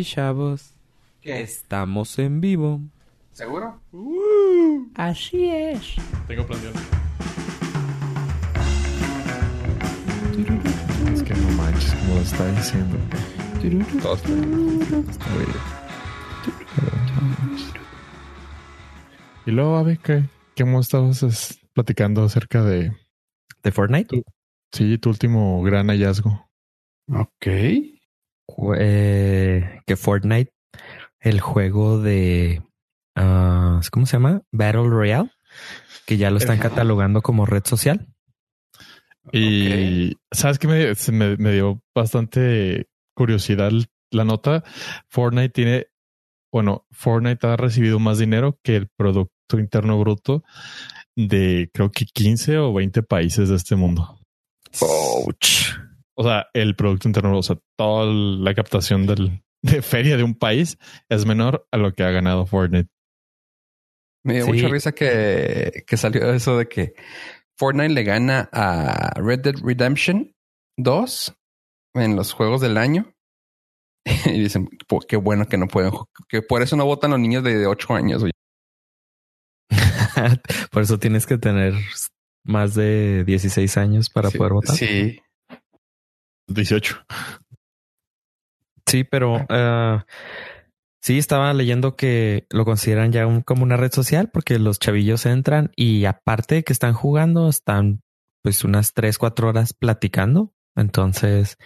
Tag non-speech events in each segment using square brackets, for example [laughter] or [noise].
Y chavos, ¿Qué? estamos en vivo. ¿Seguro? Así es. Tengo planeado. Es que no manches, como lo está diciendo. Y luego, a ver, ¿qué, qué hemos estado es, platicando acerca de, ¿De Fortnite? sí, tu último gran hallazgo? Ok. Eh, que Fortnite, el juego de... ah, ¿Cómo se llama? Battle Royale. Que ya lo están catalogando como red social. Y sabes que me, me, me dio bastante curiosidad la nota. Fortnite tiene, bueno, Fortnite ha recibido más dinero que el Producto Interno Bruto de creo que 15 o 20 países de este mundo. Ouch. O sea, el Producto Interno, o sea, toda la captación del, de feria de un país es menor a lo que ha ganado Fortnite. Me dio Sí. mucha risa que, que salió eso de que Fortnite le gana a Red Dead Redemption 2 en los juegos del año. [laughs] Y dicen, "Po- qué bueno que no pueden, que por eso no votan los niños de 8 años. oye". [laughs] Por eso tienes que tener más de 16 años para Sí, poder votar. Sí. 18. Sí, pero ah, sí estaba leyendo que lo consideran ya un- como una red social porque los chavillos entran y aparte de que están jugando, están pues unas tres, cuatro horas platicando. Entonces,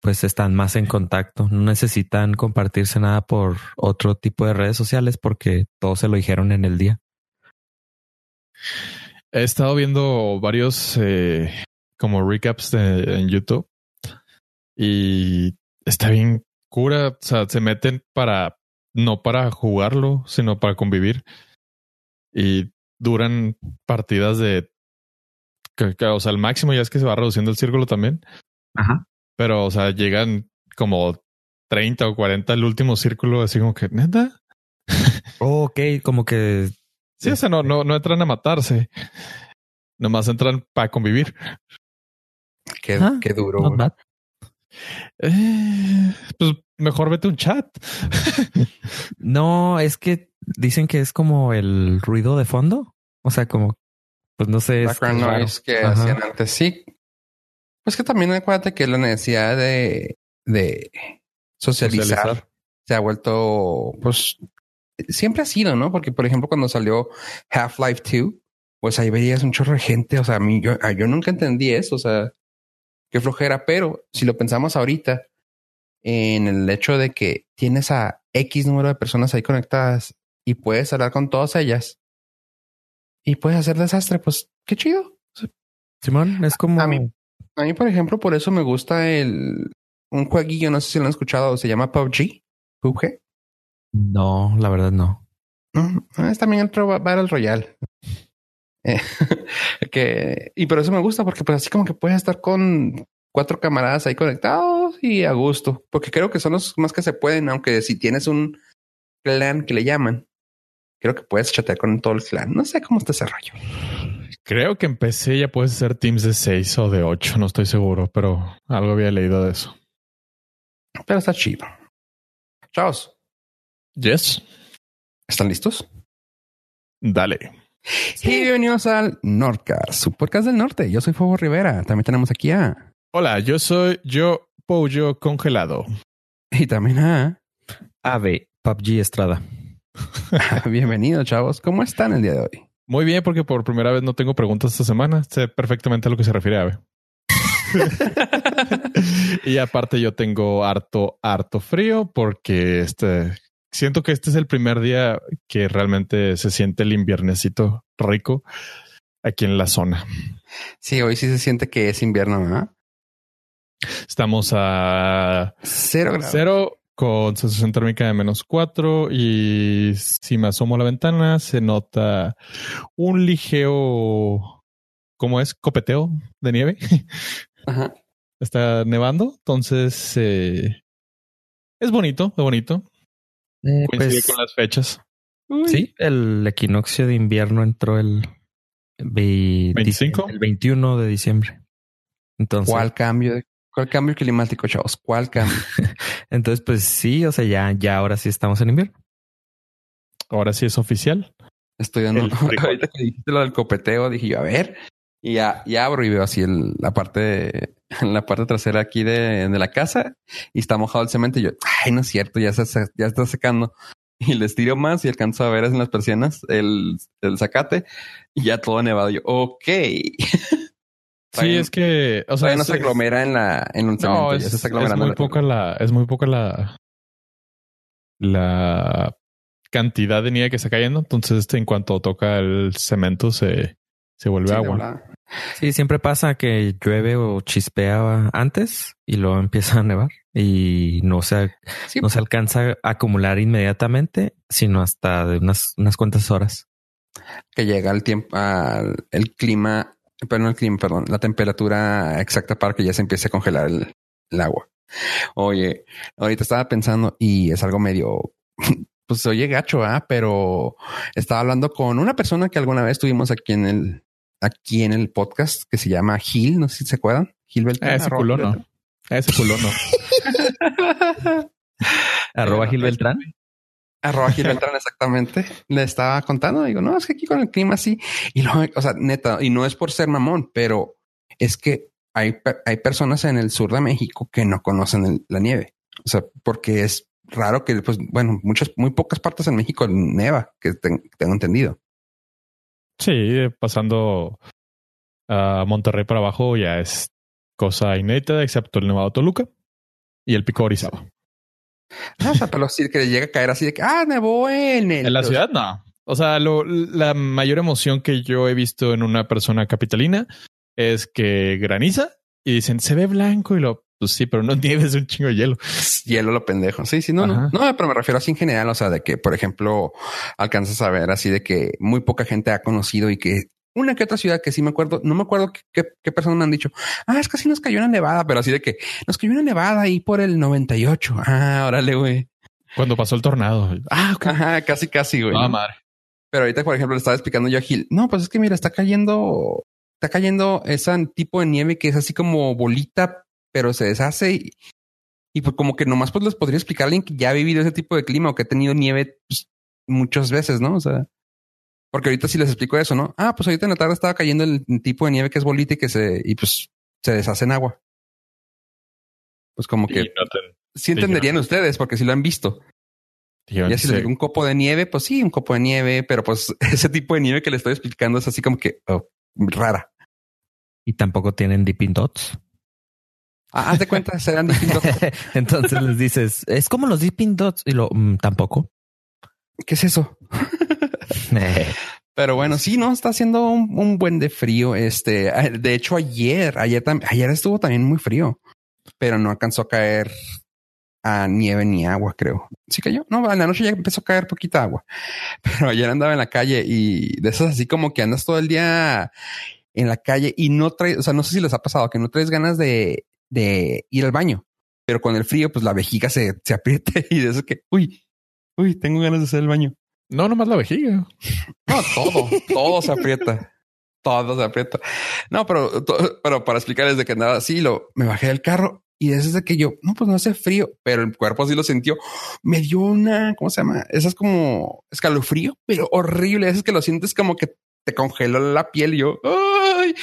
pues están más en contacto. No necesitan compartirse nada por otro tipo de redes sociales porque todos se lo dijeron en el día. He estado viendo varios eh, como recaps de- en YouTube y está bien cura. O sea, se meten para no para jugarlo, sino para convivir y duran partidas de que, que, o sea, el máximo ya es que se va reduciendo el círculo también, Ajá. pero o sea, llegan como 30 o 40 el último círculo, así como que neta. Oh, [laughs] ok, como que Sí, o sea, no, no, no entran a matarse. Nomás entran para convivir. Qué, Ah, qué duro. Eh, pues mejor vete un chat. No, es que dicen que es como el ruido de fondo. O sea, como, pues no sé. es Background raro. noise que Ajá. hacían antes. Sí. Pues que también acuérdate que la necesidad de, de socializar, Socializar. se ha vuelto, pues, siempre ha sido, ¿no? Porque, por ejemplo, cuando salió Half-Life 2, pues ahí veías un chorro de gente. O sea, a mí, yo, yo nunca entendí eso. O sea, qué flojera. Pero si lo pensamos ahorita, en el hecho de que tienes a X número de personas ahí conectadas y puedes hablar con todas ellas y puedes hacer desastre, pues qué chido. Simón, es como. A mí- A mí, por ejemplo, por eso me gusta el un jueguillo, no sé si lo han escuchado, se llama PUBG. PUBG. No, la verdad no. Mm, Es también otro ba- Battle Royale. Eh, [laughs] que, y por eso me gusta, porque pues así como que puedes estar con cuatro camaradas ahí conectados y a gusto, porque creo que son los más que se pueden, aunque si tienes un clan que le llaman, creo que puedes chatear con todo el clan. No sé cómo está ese rollo. Creo que empecé ya puedes hacer teams de 6 o de 8, no estoy seguro, pero algo había leído de eso. Pero está chido. Chavos, Yes. ¿están listos? Dale. Y bienvenidos al Nordcast, su podcast del norte. Yo soy Fuego Rivera. También tenemos aquí a... Hola, yo soy yo Pollo Congelado. Y también a... Ave, PUBG Estrada. [laughs] Bienvenidos, chavos. ¿Cómo están el día de hoy? Muy bien, porque por primera vez no tengo preguntas esta semana. Sé perfectamente a lo que se refiere Ave. [laughs] [laughs] y aparte yo tengo harto, harto frío porque este siento que este es el primer día que realmente se siente el inviernecito rico aquí en la zona. Sí, hoy sí se siente que es invierno, ¿verdad? Estamos a Cero grados. cero con sensación térmica de menos cuatro y si me asomo a la ventana se nota un ligero, ¿cómo es? Copeteo de nieve. [laughs] Ajá. Está nevando, entonces eh, es bonito, es bonito. Eh, Coincide pues, con las fechas. sí, el equinoccio de invierno entró el ve- 25. el 21 de diciembre. Entonces, ¿Cuál cambio de ¿Cuál cambio climático, chavos? ¿Cuál cambio? [laughs] Entonces, pues sí, o sea, ya, ya ahora sí estamos en invierno. Ahora sí es oficial. Estoy dando. [laughs] Ahorita que dijiste lo del copeteo, dije yo, a ver. Y ya, ya abro y veo así el, la parte, [laughs] la parte trasera aquí de, de, la casa y está mojado el cemento. Y yo, ay, no es cierto, ya se, ya está secando. [laughs] Y les tiro más y alcanzo a ver en las persianas el, el zacate y ya todo nevado. Yo, ok. [laughs] Sí, es que, o sea, no se aglomera en la, en un no, es, es muy poca la, es muy poca la, la cantidad de nieve que está cayendo. Entonces, este, en cuanto toca el cemento, se, se vuelve agua. Sí, siempre pasa que llueve o chispea antes y luego [laughs] empieza a nevar y no se, no se alcanza a acumular inmediatamente, sino hasta de unas, unas cuantas horas. Que llega el tiempo, al el clima, pero no el clima, perdón, la temperatura exacta para que ya se empiece a congelar el, el agua. Oye, ahorita estaba pensando y es algo medio [laughs] pues oye gacho, ¿ah? pero estaba hablando con una persona que alguna vez tuvimos aquí en el, aquí en el podcast que se llama Gil, no sé si se acuerdan. Gil Beltrán. Ese culono. Ese culono. [laughs] arroba Gil Beltrán. Arroba Gil Beltrán, exactamente. Le estaba contando, digo, no, es que aquí con el clima así. Y luego, o sea, neta, y no es por ser mamón, pero es que hay, hay personas en el sur de México que no conocen la nieve. O sea, porque es raro que, pues, bueno, muchas, muy pocas partes en México neva, que tengo entendido. Sí, pasando a Monterrey para abajo ya es cosa inédita, excepto el Nevado Toluca y el Pico Orizaba. No, o sea, pero sí que llega a caer así de que, ah, nevó en En la ciudad, no. O sea, lo, la mayor emoción que yo he visto en una persona capitalina es que graniza y dicen, se ve blanco y lo, pues sí, pero no [laughs] nieves un chingo de hielo. Hielo lo pendejo. Sí, sí, no, no. No, pero me refiero así en general. O sea, de que, por ejemplo, alcanzas a ver así de que muy poca gente ha conocido y que una que otra ciudad que sí me acuerdo, no me acuerdo qué, qué personas me han dicho. Ah, es que sí nos cayó una nevada, pero así de que nos cayó una nevada ahí por el 98. Ah, órale, güey. Cuando pasó el tornado. Ah, Ajá, casi, casi, güey. Ah, madre. Pero ahorita, por ejemplo, le estaba explicando yo a Gil. No, pues es que mira, está cayendo, está cayendo ese tipo de nieve que es así como bolita, pero se deshace y, y pues como que nomás pues les podría explicar a alguien que ya ha vivido ese tipo de clima o que ha tenido nieve pues, muchas veces, ¿no? O sea, porque ahorita sí les explico eso, ¿no? Ah, pues ahorita en la tarde estaba cayendo el tipo de nieve que es bolita y que se, y pues se deshace en agua. Pues como que sí entenderían ustedes porque si lo han visto. ya si les digo un copo de nieve, pues sí, un copo de nieve, pero pues [laughs] ese tipo de nieve que le estoy explicando es así como que oh, rara. Y tampoco tienen dipping dots. Ah, haz de cuenta, serán distintos. [laughs] Entonces les dices, es como los Dipping Dots y lo mm, tampoco. ¿Qué es eso? [laughs] Pero bueno, sí, no está haciendo un, buen de frío. Este, de hecho, ayer, ayer, ayer estuvo también muy frío, pero no alcanzó a caer a nieve ni agua, creo. Sí cayó. No, en la noche ya empezó a caer poquita agua, [laughs] pero ayer andaba en la calle y de esas así como que andas todo el día en la calle y no traes, o sea, no sé si les ha pasado que no traes ganas de de ir al baño. Pero con el frío, pues la vejiga se, se aprieta [laughs] y de eso que, uy, uy, tengo ganas de hacer el baño. No, nomás la vejiga. [laughs] No, todo, todo se aprieta. Todo se aprieta. No, pero, pero para explicarles de que nada así, lo, me bajé del carro y desde que yo, no, pues no hace frío, pero el cuerpo así lo sintió. Me dio una, ¿cómo se llama? Esas como escalofrío, pero horrible. Es que lo sientes como que te congeló la piel y yo, ay,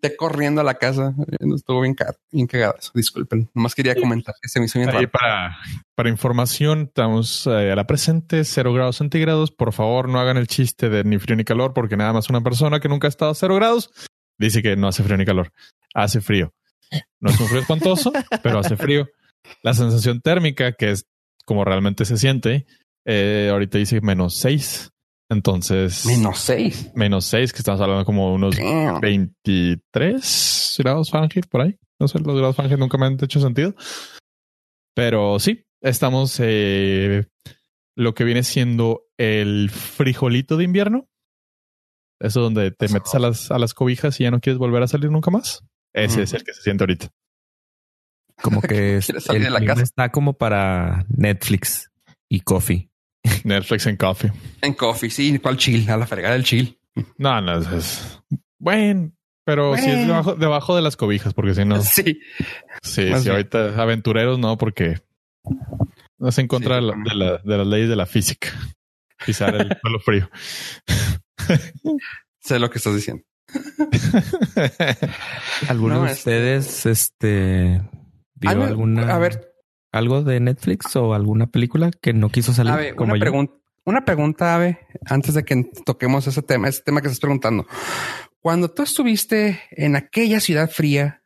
te corriendo a la casa. Estuvo bien, bien cagado Disculpen. Nomás quería comentar que se me hizo bien Ahí para, para información, estamos eh, a la presente, cero grados centígrados. Por favor, no hagan el chiste de ni frío ni calor, porque nada más una persona que nunca ha estado a cero grados dice que no hace frío ni calor. Hace frío. No es un frío espantoso, [laughs] pero hace frío. La sensación térmica, que es como realmente se siente, eh, ahorita dice menos seis. Entonces. Menos seis. Menos seis, que estamos hablando como unos 23 grados Fahrenheit por ahí. No sé, los grados Fahrenheit nunca me han hecho sentido. Pero sí, estamos eh, lo que viene siendo el frijolito de invierno. Eso donde te metes a las, a las cobijas y ya no quieres volver a salir nunca más. Ese es el que se siente ahorita. Como [laughs] que el la casa? está como para Netflix y coffee. [laughs] Netflix en coffee. En coffee, sí. ¿Cuál chill? A la fregada del chill. No, no, es, bueno. Pero sí es debajo, debajo de las cobijas, porque si no, [laughs] Sí. sí, Más sí, bien. ahorita aventureros no, porque no es en contra Sí, de, la- de la- de las leyes de la física. Pisar el suelo frío. [laughs] Sé lo que estás diciendo. ¿Alguno No, de ustedes este vio alguna a ver. Algo de Netflix o alguna película que no quiso salir A ver, como una pregunta. Una pregunta, Ave, antes de que toquemos ese tema, ese tema que estás preguntando. Cuando tú estuviste en aquella ciudad fría,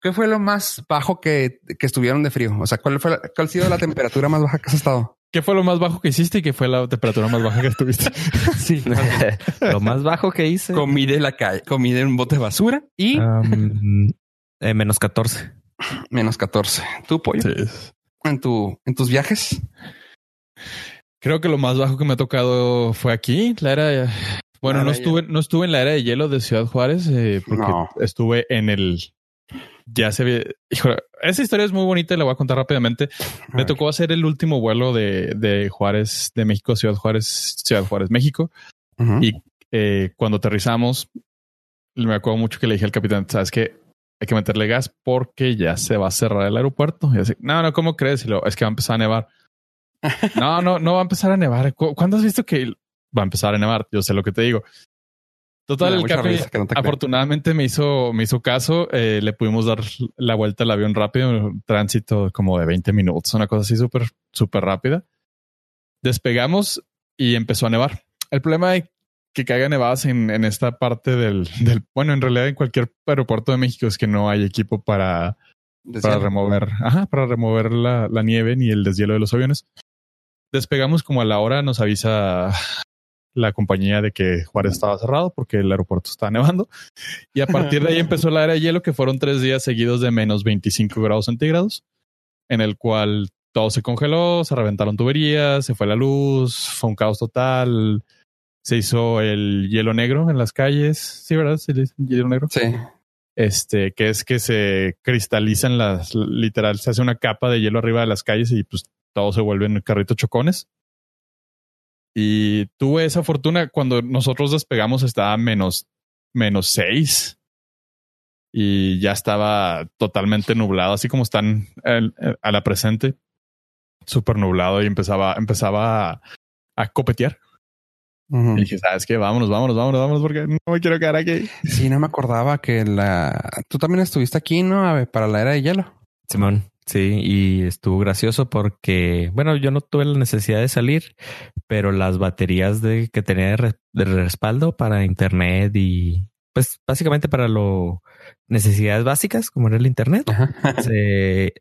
¿qué fue lo más bajo que, que estuvieron de frío? O sea, ¿cuál fue la- cuál ha sido la temperatura más baja que has estado? ¿Qué fue lo más bajo que hiciste y qué fue la temperatura más baja que estuviste? [laughs] Sí. [laughs] Lo más bajo que hice. comí de la calle, comí de un bote de basura y eh, menos 14. Menos 14. ¿Tu pollo? Sí. En tu, en tus viajes. Creo que lo más bajo que me ha tocado fue aquí, la era. Bueno, La no estuve, no estuve en la era de hielo de Ciudad Juárez, eh, porque No. estuve en el. Ya se ve. Híjole, esa historia es muy bonita y la voy a contar rápidamente. A Me ver. tocó hacer el último vuelo de, de Juárez, de México, Ciudad Juárez, Ciudad Juárez, México. Y eh, cuando aterrizamos, me acuerdo mucho que le dije al capitán, sabes que hay que meterle gas porque ya se va a cerrar el aeropuerto. Y así, no, no, ¿cómo crees? Y lo, es que va a empezar a nevar. [laughs] no, no, no va a empezar a nevar. ¿Cu- ¿Cuándo has visto que va a empezar a nevar? Yo sé lo que te digo. Total, el que no afortunadamente me hizo, me hizo caso. eh, le pudimos dar la vuelta al avión rápido, un tránsito como de 20 minutos, una cosa así súper, súper rápida. Despegamos y empezó a nevar. El problema de que caiga nevadas en, en esta parte del, del, bueno, en realidad en cualquier aeropuerto de México es que no hay equipo para, para remover, ajá, para remover la, la nieve ni el deshielo de los aviones. Despegamos como a la hora, nos avisa la compañía de que Juárez estaba cerrado porque el aeropuerto estaba nevando. Y a partir de ahí [laughs] empezó la era de hielo, que fueron tres días seguidos de menos 25 grados centígrados, en el cual todo se congeló, se reventaron tuberías, se fue la luz, fue un caos total. Se hizo el hielo negro en las calles. Sí, ¿verdad? Sí, hielo negro Sí. este, que es que se cristalizan las, literal, se hace una capa de hielo arriba de las calles y pues todo se vuelven carritos chocones. Y tuve esa fortuna cuando nosotros despegamos estaba menos, menos seis y ya estaba totalmente nublado, así como están el- el- a la presente, súper nublado y empezaba, empezaba a, a copetear. Ujú. Y dije, sabes qué, vámonos, vámonos, vámonos, vámonos, porque no me quiero quedar aquí. Sí, no me acordaba que la... Tú también estuviste aquí, ¿no? Ave? Para la era de hielo. Simón, sí, y estuvo gracioso porque, bueno, yo no tuve la necesidad de salir, pero las baterías de que tenía de, re- de respaldo para internet y pues básicamente para lo necesidades básicas como era el internet, se-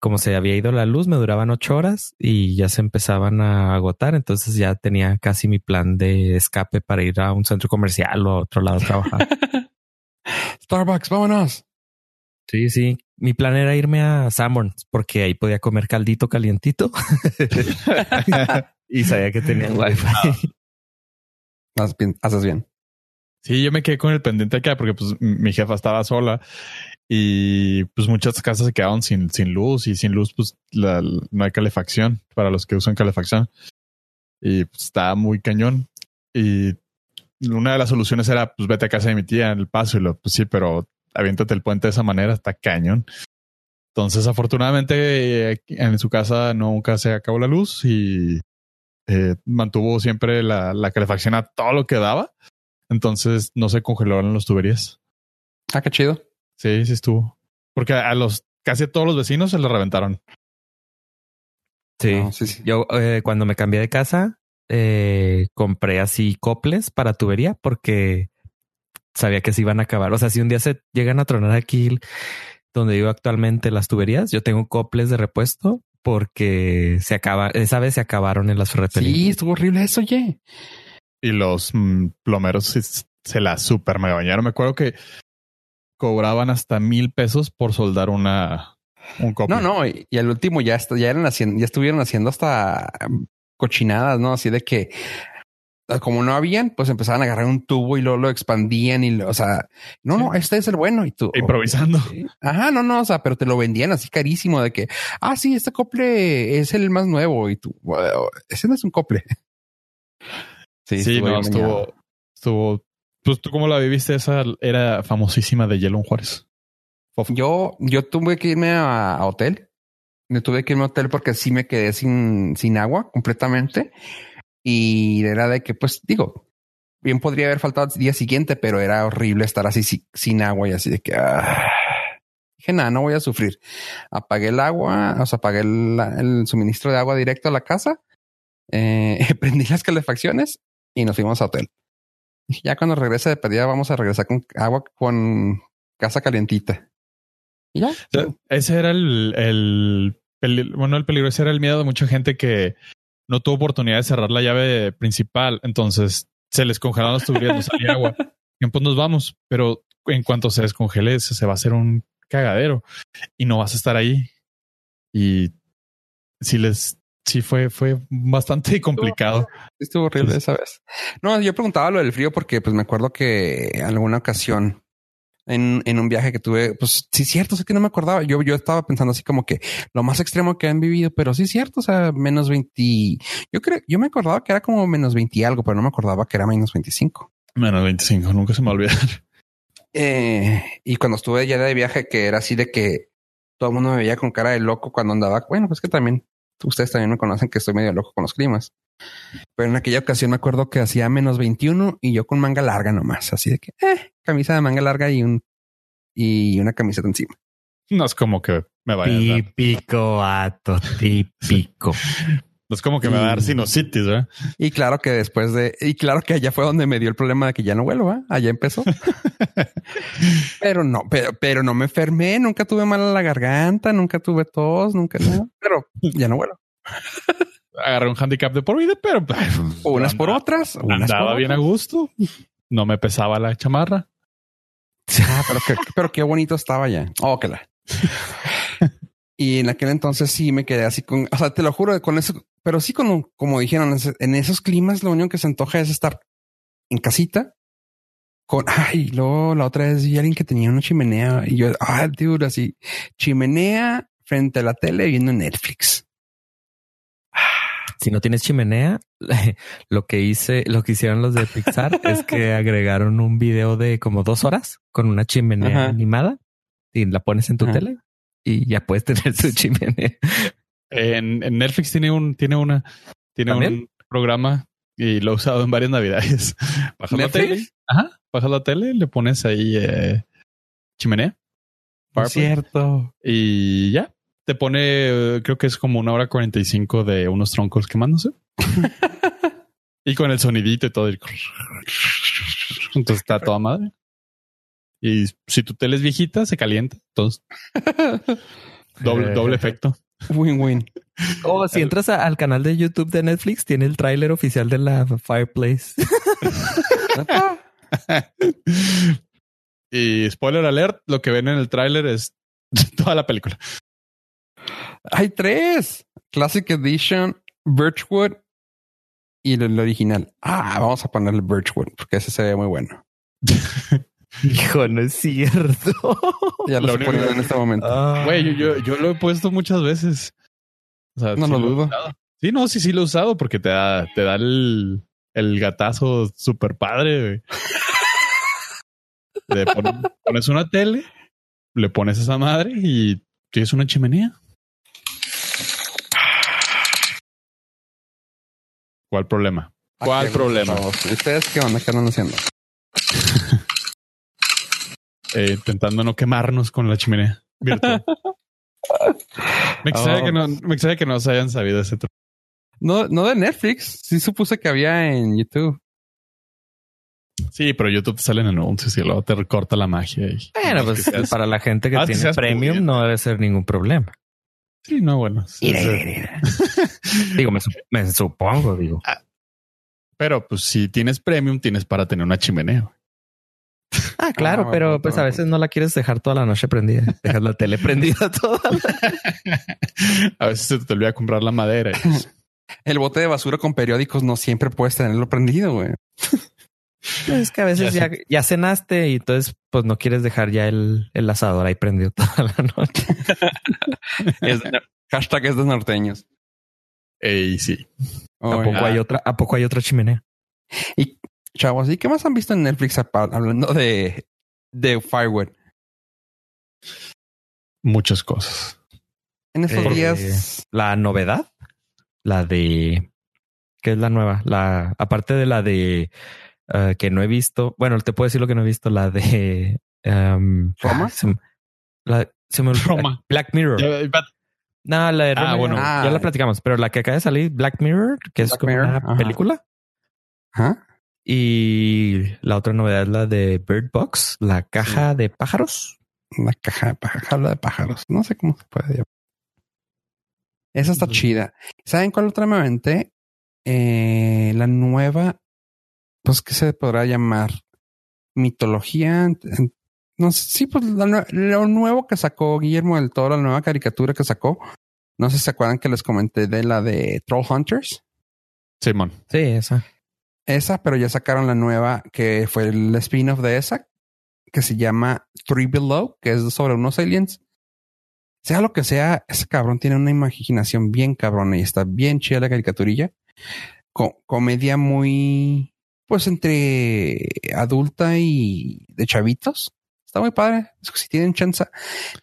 como se había ido la luz, me duraban ocho horas y ya se empezaban a agotar. Entonces ya tenía casi mi plan de escape para ir a un centro comercial o a otro lado a trabajar. [laughs] Starbucks, vámonos. Sí, sí. Mi plan era irme a Sanborns porque ahí podía comer caldito calientito [laughs] [laughs] y sabía que tenían wifi. Haces bien. Sí, yo me quedé con el pendiente acá porque pues mi jefa estaba sola y pues muchas casas se quedaron sin, sin luz y sin luz pues la- no hay calefacción para los que usan calefacción y pues estaba muy cañón y una de las soluciones era pues vete a casa de mi tía en el paso y lo pues sí, pero aviéntate el puente de esa manera, está cañón. Entonces afortunadamente eh, en su casa nunca se acabó la luz y eh, mantuvo siempre la, la calefacción a todo lo que daba. Entonces no se congelaron las tuberías. Ah, qué chido. Sí, sí estuvo. Porque a los casi a todos los vecinos se le reventaron. Sí. No, sí, sí. Yo eh, cuando me cambié de casa eh, compré así coples para tubería porque sabía que se iban a acabar. O sea, si un día se llegan a tronar aquí donde vivo actualmente las tuberías, yo tengo coples de repuesto porque se acaba, esa vez se acabaron en las ferreterías. Sí, estuvo horrible eso, oye. Y los mm, plomeros se, se la super me bañaron. Me acuerdo que cobraban hasta mil pesos por soldar una un cople. No, no, y, y al último ya, est- ya eran haciendo, ya estuvieron haciendo hasta um, cochinadas, ¿no? Así de que ah, como no habían, pues empezaban a agarrar un tubo y luego lo expandían y, lo- o sea, no, no, este es el bueno y tú. Improvisando. Sí. Ajá, no, no, o sea, pero te lo vendían así carísimo de que, ah, sí, este cople es el más nuevo y tú, "Bueno, ese no es un cople. Sí, estuvo no, estuvo, estuvo pues tú cómo la viviste, esa era famosísima de Yellow Juárez. Yo, yo tuve que irme a, hotel. Me tuve que irme a hotel porque sí me quedé sin, sin agua completamente. Y era de que, pues digo, bien podría haber faltado el día siguiente, pero era horrible estar así sin agua y así de que ah. dije nada, no voy a sufrir. Apagué el agua, o sea, apagué el, suministro de agua directo a la casa, eh, [laughs] prendí las calefacciones y nos fuimos a hotel. ya cuando regrese de pedida vamos a regresar con agua con casa calientita. Y ya. ese era el, el, bueno, el peligro, ese era el miedo de mucha gente que no tuvo oportunidad de cerrar la llave principal. Entonces se les congelaron las tuberías, no salía agua. [laughs] Y pues nos vamos, pero en cuanto se descongele, se va a hacer un cagadero y no vas a estar ahí. Y si les, sí fue, fue bastante complicado. Estuvo horrible esa vez. No, yo preguntaba lo del frío porque pues me acuerdo que en alguna ocasión en, en un viaje que tuve, pues sí, cierto, sé que no me acordaba. Yo, yo estaba pensando así como que lo más extremo que han vivido, pero sí, cierto. O sea, menos 20. Yo creo, yo me acordaba que era como menos 20 y algo, pero no me acordaba que era menos 25. Menos 25, nunca se me olvidó. Eh, y cuando estuve ya de viaje, que era así de que todo el mundo me veía con cara de loco cuando andaba. Bueno, pues que también ustedes también me conocen que estoy medio loco con los climas. Pero en aquella ocasión me acuerdo que hacía menos 21 y yo con manga larga nomás, así de que eh, camisa de manga larga y un y una camiseta encima. No es como que me vaya típico ato, [laughs] típico. No es como que me va a dar sinusitis, ¿verdad? Y claro que después de, y claro que allá fue donde me dio el problema de que ya no vuelo, ¿eh? Allá empezó. [laughs] pero no, pero, pero no me enfermé, nunca tuve mal en la garganta, nunca tuve tos, nunca nada, pero ya no vuelo agarré un handicap de por vida, pero pues, unas por otras. andaba bien a gusto. No me pesaba la chamarra. Ah, pero, qué, pero qué bonito estaba ya. Oh, que la. Y en aquel entonces sí me quedé así con, o sea, te lo juro, con eso, pero sí como, como dijeron, en esos climas lo único que se antoja es estar en casita con, [laughs] ay, luego la otra vez vi a alguien que tenía una chimenea y yo, ah, dude, así, chimenea frente a la tele viendo Netflix. Si no tienes chimenea, [laughs] lo que hice, lo que hicieron los de [laughs] Pixar es que agregaron un video de como dos horas con una chimenea animada y la pones en tu tele y ya puedes tener tu chimenea. En, Netflix tiene un, tiene una, tiene un programa y lo he usado en varias navidades. [laughs] Bajas la tele, ajá, bajas la tele, le pones ahí eh, chimenea. cierto. Y ya, te pone, creo que es como una hora 45 de unos troncos quemándose. [laughs] y con el sonidito y todo. [laughs] Entonces está toda madre. Y si tu tele es viejita, se calienta. Entonces, [laughs] doble, doble efecto. Win-win. O oh, [laughs] si entras al canal de YouTube de Netflix, tiene el tráiler oficial de la Fireplace. [laughs] y spoiler alert, lo que ven en el tráiler es toda la película. Hay tres. Classic Edition, Birchwood y el, original. Ah, vamos a ponerle Birchwood porque ese se ve muy bueno. Hijo, no es cierto. [laughs] Ya lo, estoy poniendo en este momento. Ah. Güey, yo, yo, lo he puesto muchas veces. O sea, no, lo dudo. Sí, no, sí, sí lo he usado porque te da, te da el, el gatazo super padre. Le pones una tele, le pones esa madre y tienes una chimenea. ¿Cuál problema? ¿Cuál problema? ¿Ustedes qué onda? ¿Qué andan haciendo? [laughs] eh, intentando no quemarnos con la chimenea virtual. me extraña que no, me extraña que no se hayan sabido ese truco. No, no de Netflix. Sí supuse que había en YouTube. Sí, pero YouTube te salen anuncios y luego te recorta la magia. Y bueno, pues para la gente que ah, tiene premium no debe ser ningún problema. Sí, no, bueno. digo, me, supongo, digo. Ah, pero pues si tienes premium, tienes para tener una chimenea. Ah, claro, ah, pero pues a veces no la quieres dejar toda la noche prendida. [laughs] Dejas la tele prendida [laughs] toda. [laughs] a veces se te olvida comprar la madera. El bote de basura con periódicos no siempre puedes tenerlo prendido, güey. Es que a veces ya, cenaste y entonces pues no quieres dejar ya el, el asador ahí prendido toda la noche. hashtag es de norteños. Ey, sí. ¿A poco hay otra? ¿A poco hay otra chimenea? Y, Chavos, ¿y qué más han visto en Netflix hablando de, de Firewood? Muchas cosas. En estos Eh, días. La novedad, la de ¿qué es la nueva? La aparte de la de eh, que no he visto. Bueno, te puedo decir lo que no he visto. La de um, ¿Roma? Se, la, se me olvidó. Roma. Black Mirror. But- No, la de Ah, Roma bueno. ya, la platicamos, pero la que acaba de salir, Black Mirror, que es como Mirror, una ajá. película. Ajá. Y la otra novedad es la de Bird Box, la caja de pájaros. La caja de pájaros, de pájaros. No sé cómo se puede llamar. Esa está chida. ¿Saben cuál otra me aventé? Eh, la nueva, pues, ¿qué se podrá llamar? Mitología. No sé, sí, pues la lo nuevo que sacó Guillermo del Toro, la nueva caricatura que sacó. No sé si se acuerdan que les comenté de la de Troll Hunters. Simón. Sí, esa. Esa, pero ya sacaron la nueva que fue el spin-off de esa, que se llama Three Below, que es sobre unos aliens. Sea lo que sea, ese cabrón tiene una imaginación bien cabrona y está bien chida la caricaturilla. Co- comedia muy, pues entre adulta y de chavitos. Está muy padre. Si tienen chance,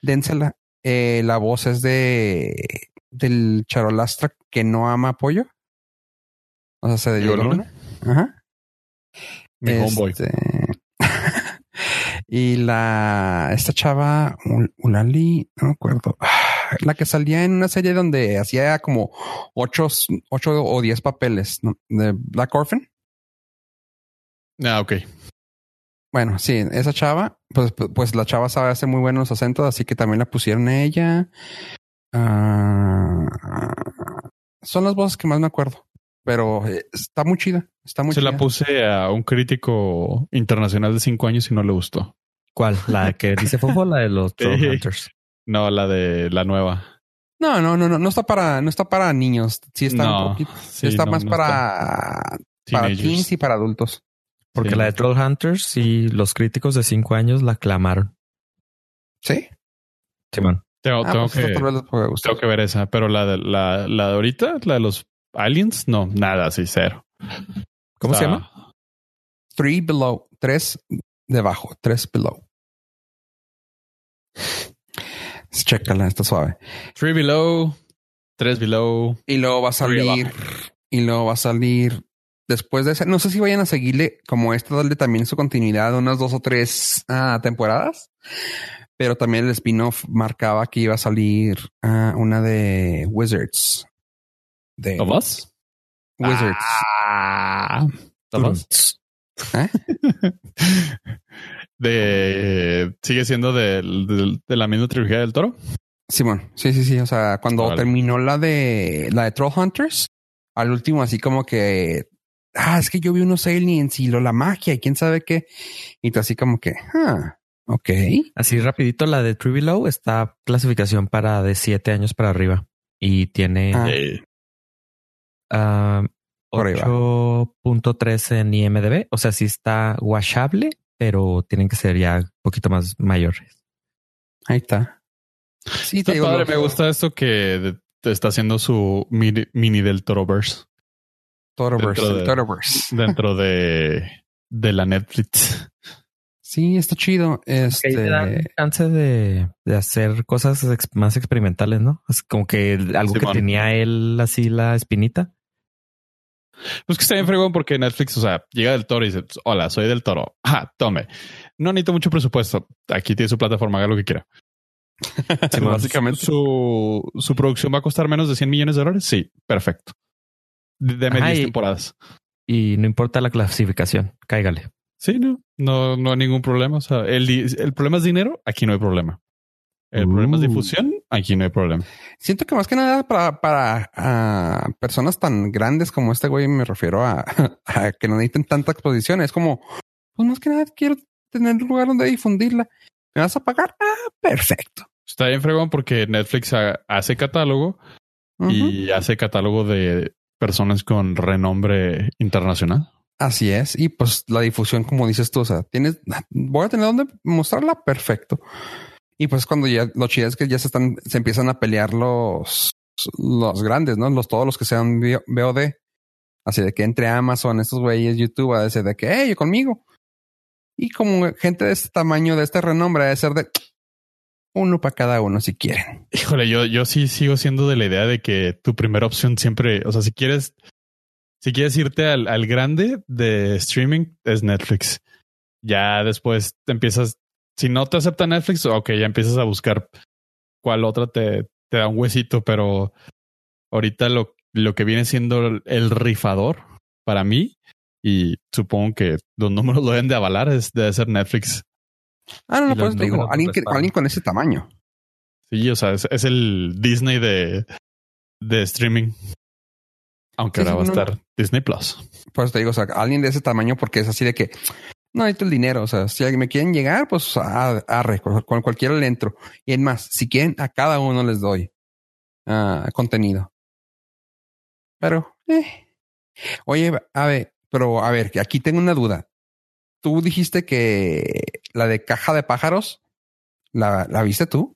dénsela. Eh, la voz es de del charolastra que no ama pollo. O sea, se de Luna. Ajá. Mi homeboy. Este, [laughs] y la esta chava Ul- Ulali, no me acuerdo, Ah, la que salía en una serie donde hacía como ocho, ocho o diez papeles ¿no? de Black Orphan. Ah, ok. Bueno, sí, esa chava, pues, pues la chava sabe hacer muy buenos acentos, así que también la pusieron a ella. Ah, son las voces que más me acuerdo, pero eh, está muy chida, está muy Se chida. la puse a un crítico internacional de cinco años y no le gustó. ¿Cuál? La que dice Fofo, la de los Troll [laughs] Sí. Hunters. No, la de la nueva. No, no, no, no, no está para, no está para niños. Sí está No, un poquito, sí sí, está no, más no para, para teens y para adultos. Porque Sí. la de Troll Hunters y los críticos de cinco años la aclamaron. Sí. Simón. Tengo, Ah, tengo pues que, tengo que ver esa, pero la de la, la de ahorita, la de los aliens, no, nada, sí, cero. ¿Cómo se llama? Three below, tres debajo, tres below. Chécala, está suave. Three below, tres below. Y luego va a salir, y luego va a salir después de ese. No sé si vayan a seguirle como esta, darle también su continuidad, unas dos o tres ah, temporadas. Pero también el spin-off marcaba que iba a salir ah, una de Wizards. De ¿Of Us? Wizards. Ah, ¿Of Us? ¿Eh? [laughs] de sigue siendo del- de, la misma trilogía del toro. Simón, sí, sí, sí. O sea, cuando terminó la de la de Troll Hunters, al último, así como que ah, es que yo vi unos aliens y lo la magia y quién sabe qué. Y tú así como que, ah, ok. Así rapidito, la de True Below está clasificación para de siete años para arriba y tiene Ah. Eh, ah, Por ahí va. 8.3 en IMDb. O sea, sí está washable, pero tienen que ser ya un poquito más mayores. Ahí está. Sí, está te digo, padre, me gusta esto que está haciendo su mini, mini del Toroverse Toroverse, dentro el de- Toroverse. dentro de, de la Netflix. Sí, está chido. Que ahí te dan Este, chance de, de hacer cosas ex- más experimentales, ¿no? Es como que algo que tenía él así la espinita. Pues que está bien fregón porque Netflix, o sea, llega del toro y dice, hola, soy del toro. [laughs] Ah, tome. No necesito mucho presupuesto. Aquí tiene su plataforma, haga lo que quiera. [laughs] Básicamente su, su producción va a costar menos de 100 millones de dólares. Sí, perfecto. De, de Ajá, 10 y- temporadas. Y no importa la clasificación, cáigale. Sí, no, no, no hay ningún problema. O sea, el, el problema es dinero. Aquí no hay problema. El problema es Uh. difusión. Aquí no hay problema. siento que más que nada para, para ah, personas tan grandes como este güey, me refiero a, [laughs] a que no necesiten tanta exposición. Es como, pues más que nada quiero tener un lugar donde difundirla. ¿Me vas a pagar? Ah, perfecto. Está bien fregón porque Netflix ha- hace catálogo y hace catálogo de personas con renombre internacional. Así es. Y pues la difusión, como dices tú, o sea, tienes, voy a tener donde mostrarla. Perfecto. Y pues cuando ya lo chido es que ya se están, se empiezan a pelear los, los grandes, ¿no? Los, todos los que sean VOD. Así de que entre Amazon, estos güeyes, YouTube, a decir de que, hey, conmigo. Y como gente de este tamaño, de este renombre, de ser de uno para cada uno si quieren. Híjole, yo, yo sí sigo siendo de la idea de que tu primera opción siempre, o sea, si quieres, si quieres irte al, al grande de streaming, es Netflix. Ya después te empiezas, si no te acepta Netflix, ok, ya empiezas a buscar cuál otra te, te da un huesito, pero ahorita lo, lo que viene siendo el rifador para mí, y supongo que los números lo deben de avalar, es debe ser Netflix. Ah, no, no, pues los te digo, alguien, que- con ese tamaño. Sí, o sea, es, es el Disney de, de streaming. Aunque Sí, ahora va a estar Disney Plus. Pues te digo, o sea, alguien de ese tamaño porque es así de que no necesito el dinero. O sea, si alguien me quieren llegar, pues a- arre, con, con cualquiera le entro. Y es más, si quieren, a cada uno les doy ah, contenido. Pero, eh. Oye, a ver, pero a ver, que aquí tengo una duda. Tú dijiste que la de caja de pájaros, ¿la, la viste tú?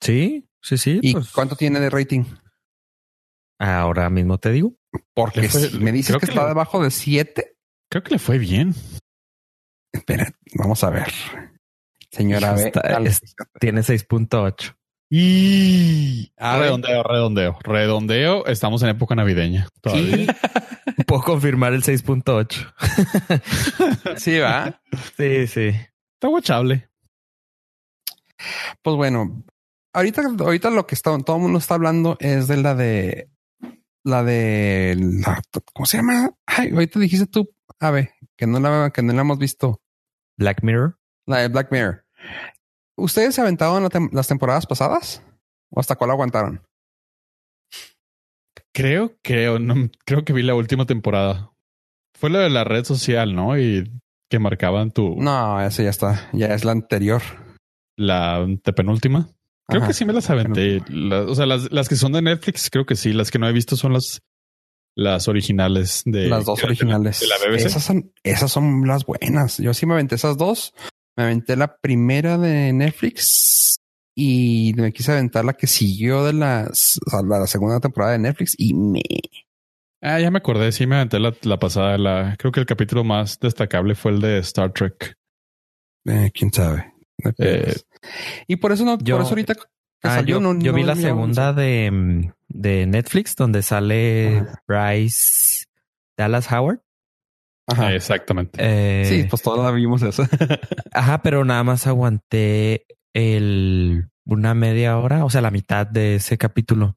Sí, sí, sí. ¿Y pues, cuánto tiene de rating? Ahora mismo te digo. Porque Le fue- si me dices que, que está le- debajo de 7. Creo que le fue bien. Espera, vamos a ver. Señora B, Está- dale. es- Tiene 6.8. Y A ver. redondeo, redondeo, redondeo. Estamos en época navideña. todavía. Y [laughs] puedo confirmar el 6.8. [laughs] Sí, va. Sí, sí. Está guachable. Pues bueno, ahorita, ahorita lo que está, todo el mundo está hablando es de la de la de la, ¿cómo se llama? Ay, ahorita dijiste tú, a ver, que no la, que no la hemos visto. Black Mirror. La de Black Mirror. ¿Ustedes se aventaron la tem- las temporadas pasadas? ¿O hasta cuál aguantaron? Creo, creo, no, creo que vi la última temporada. Fue la de la red social, ¿no? Y que marcaban tu No, esa ya está, ya es la anterior. la penúltima. Creo Ajá. que sí me las aventé. La- o sea, las, las que son de Netflix, creo que sí. Las que no he visto son las, las originales de Las dos de la- originales. de la BBC. Esas son, esas son las buenas. Yo sí me aventé esas dos. Me aventé la primera de Netflix y me quise aventar la que siguió de las, o sea, la, la segunda temporada de Netflix y me. Ah, ya me acordé. Sí, me aventé la, la pasada. La, creo que el capítulo más destacable fue el de Star Trek. eh, quién sabe. Pedos. y por eso no, yo- por eso ahorita que Ah, salió, yo, no, yo vi la segunda de, mm, de Netflix donde sale Ajá. Bryce Dallas Howard. Ajá. Exactamente. Eh, Sí, pues todos la vimos eso. [laughs] Ajá, pero nada más aguanté el una media hora, o sea, la mitad de ese capítulo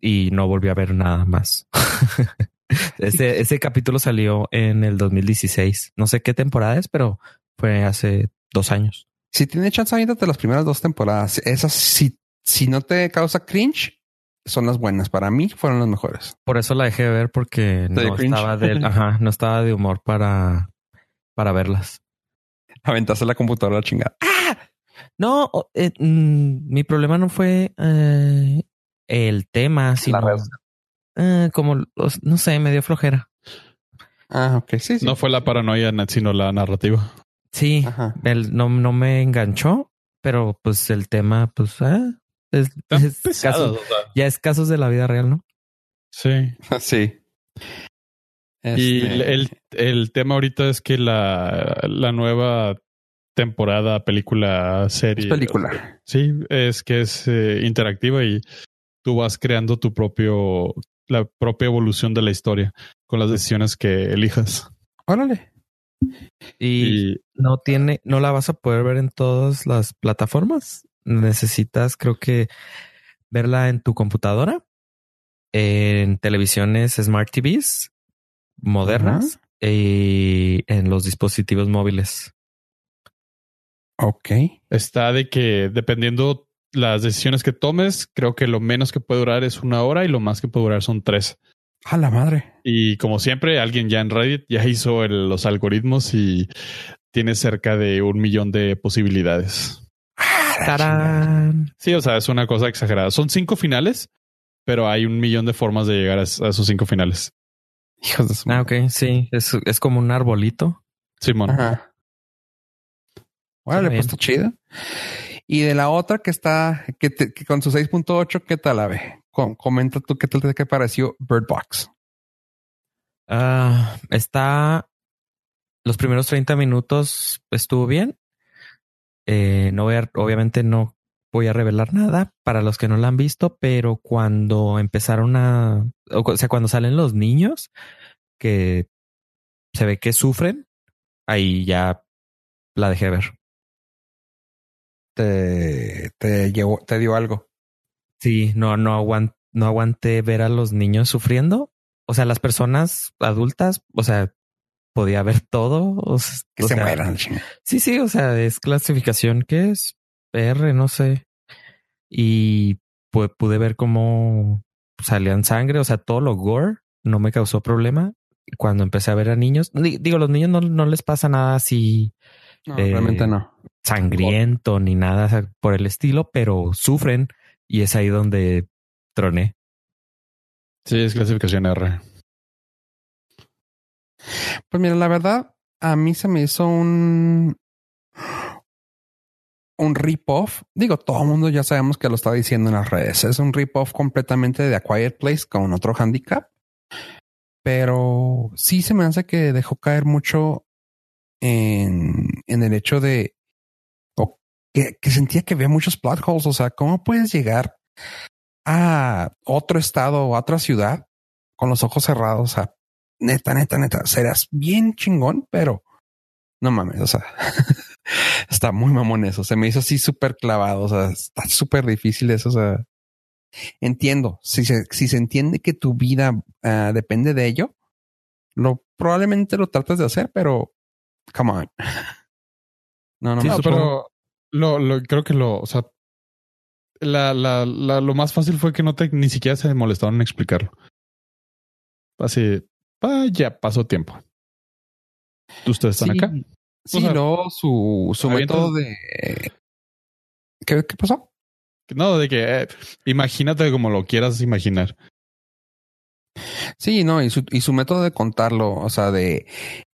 y no volví a ver nada más. [laughs] ese, ese capítulo salió en el 2016. No sé qué temporada es, pero fue hace dos años. Si tiene chance, aviéntate las primeras dos temporadas. Esas, si, si no te causa cringe, son las buenas. Para mí fueron las mejores. Por eso la dejé de ver porque ¿Te dio no estaba de, [laughs] ajá, no estaba de humor para, para verlas. Aventaste la computadora a la chingada. No, o- eh, mm, mi problema no fue eh, el tema, sino red. eh, como los- no sé, me dio flojera. Ah, ok. Sí, sí. No fue la paranoia, sino la narrativa. Sí, el- no, no me enganchó, pero pues el tema, pues ah, es, Están es pesados, casos- o sea. ya es casos de la vida real, ¿no? Sí. [laughs] Sí. Y Este, el, el, el tema ahorita es que la, la nueva temporada, película, serie. es película. Sí, es que es eh, interactiva y tú vas creando tu propio, la propia evolución de la historia con las decisiones que elijas. Órale. Y, Y no tiene, no la vas a poder ver en todas las plataformas. Necesitas, creo que, verla en tu computadora, en televisiones Smart TVs modernas y en los dispositivos móviles. Ok. está de que dependiendo las decisiones que tomes, creo que lo menos que puede durar es una hora y lo más que puede durar son tres. A la madre. Y como siempre, alguien ya en Reddit ya hizo el- los algoritmos y tiene cerca de un millón de posibilidades. ¡Tarán! Sí, o sea, es una cosa exagerada. Son cinco finales, pero hay un millón de formas de llegar a, a esos cinco finales. Hijos de su Ah, ok, sí, es, es como un arbolito. Simón. Ajá. Órale, bien. pues está chido. Y de la otra que está, que, te- que con su 6.8, ¿qué tal la ve? Com- comenta tú qué tal te pareció Bird Box. Ah, está. Los primeros 30 minutos estuvo bien. Eh, no voy a, obviamente no voy a revelar nada para los que no la han visto, pero cuando empezaron a, o sea, cuando salen los niños que se ve que sufren, ahí ya la dejé ver. Te, te, llevó, te dio algo. Sí, no, no, aguant, no aguanté ver a los niños sufriendo. O sea, las personas adultas, o sea, podía ver todo. O sea, que o se sea, mueran. Sí, sí, o sea, es clasificación que es PR, no sé. Y pues pude ver cómo salían sangre, o sea, todo lo gore no me causó problema. Cuando empecé a ver a niños, di- digo, los niños no, no les pasa nada así No, Eh, realmente no. sangriento ni nada por el estilo, pero sufren y es ahí donde troné. Sí, es clasificación R. Pues mira, la verdad, a mí se me hizo un un rip-off. Digo, todo el mundo ya sabemos que lo está diciendo en las redes. Es un rip-off completamente de A Quiet Place con otro handicap. Pero sí se me hace que dejó caer mucho en, en el hecho de o que, que sentía que había muchos plot holes. O sea, ¿cómo puedes llegar a otro estado o a otra ciudad con los ojos cerrados? Sea, neta, neta, neta, serás bien chingón, pero no mames, o sea, [laughs] está muy mamón eso. Se me hizo así súper clavado, o sea, está súper difícil eso, o sea, entiendo, si se, si se entiende que tu vida ah, depende de ello, lo probablemente lo tratas de hacer, pero come on. [laughs] No, no, Sí, no, No, pero lo, lo, creo que lo, o sea, la, la, la, lo más fácil fue que no te ni siquiera se molestaron en explicarlo. Así, ah, ya pasó tiempo. ¿Ustedes están Sí, acá? Sí, O sea, luego su, su método de... ¿Qué, ¿Qué pasó? No, de que eh, imagínate como lo quieras imaginar. Sí, no, y su, y su método de contarlo, o sea, de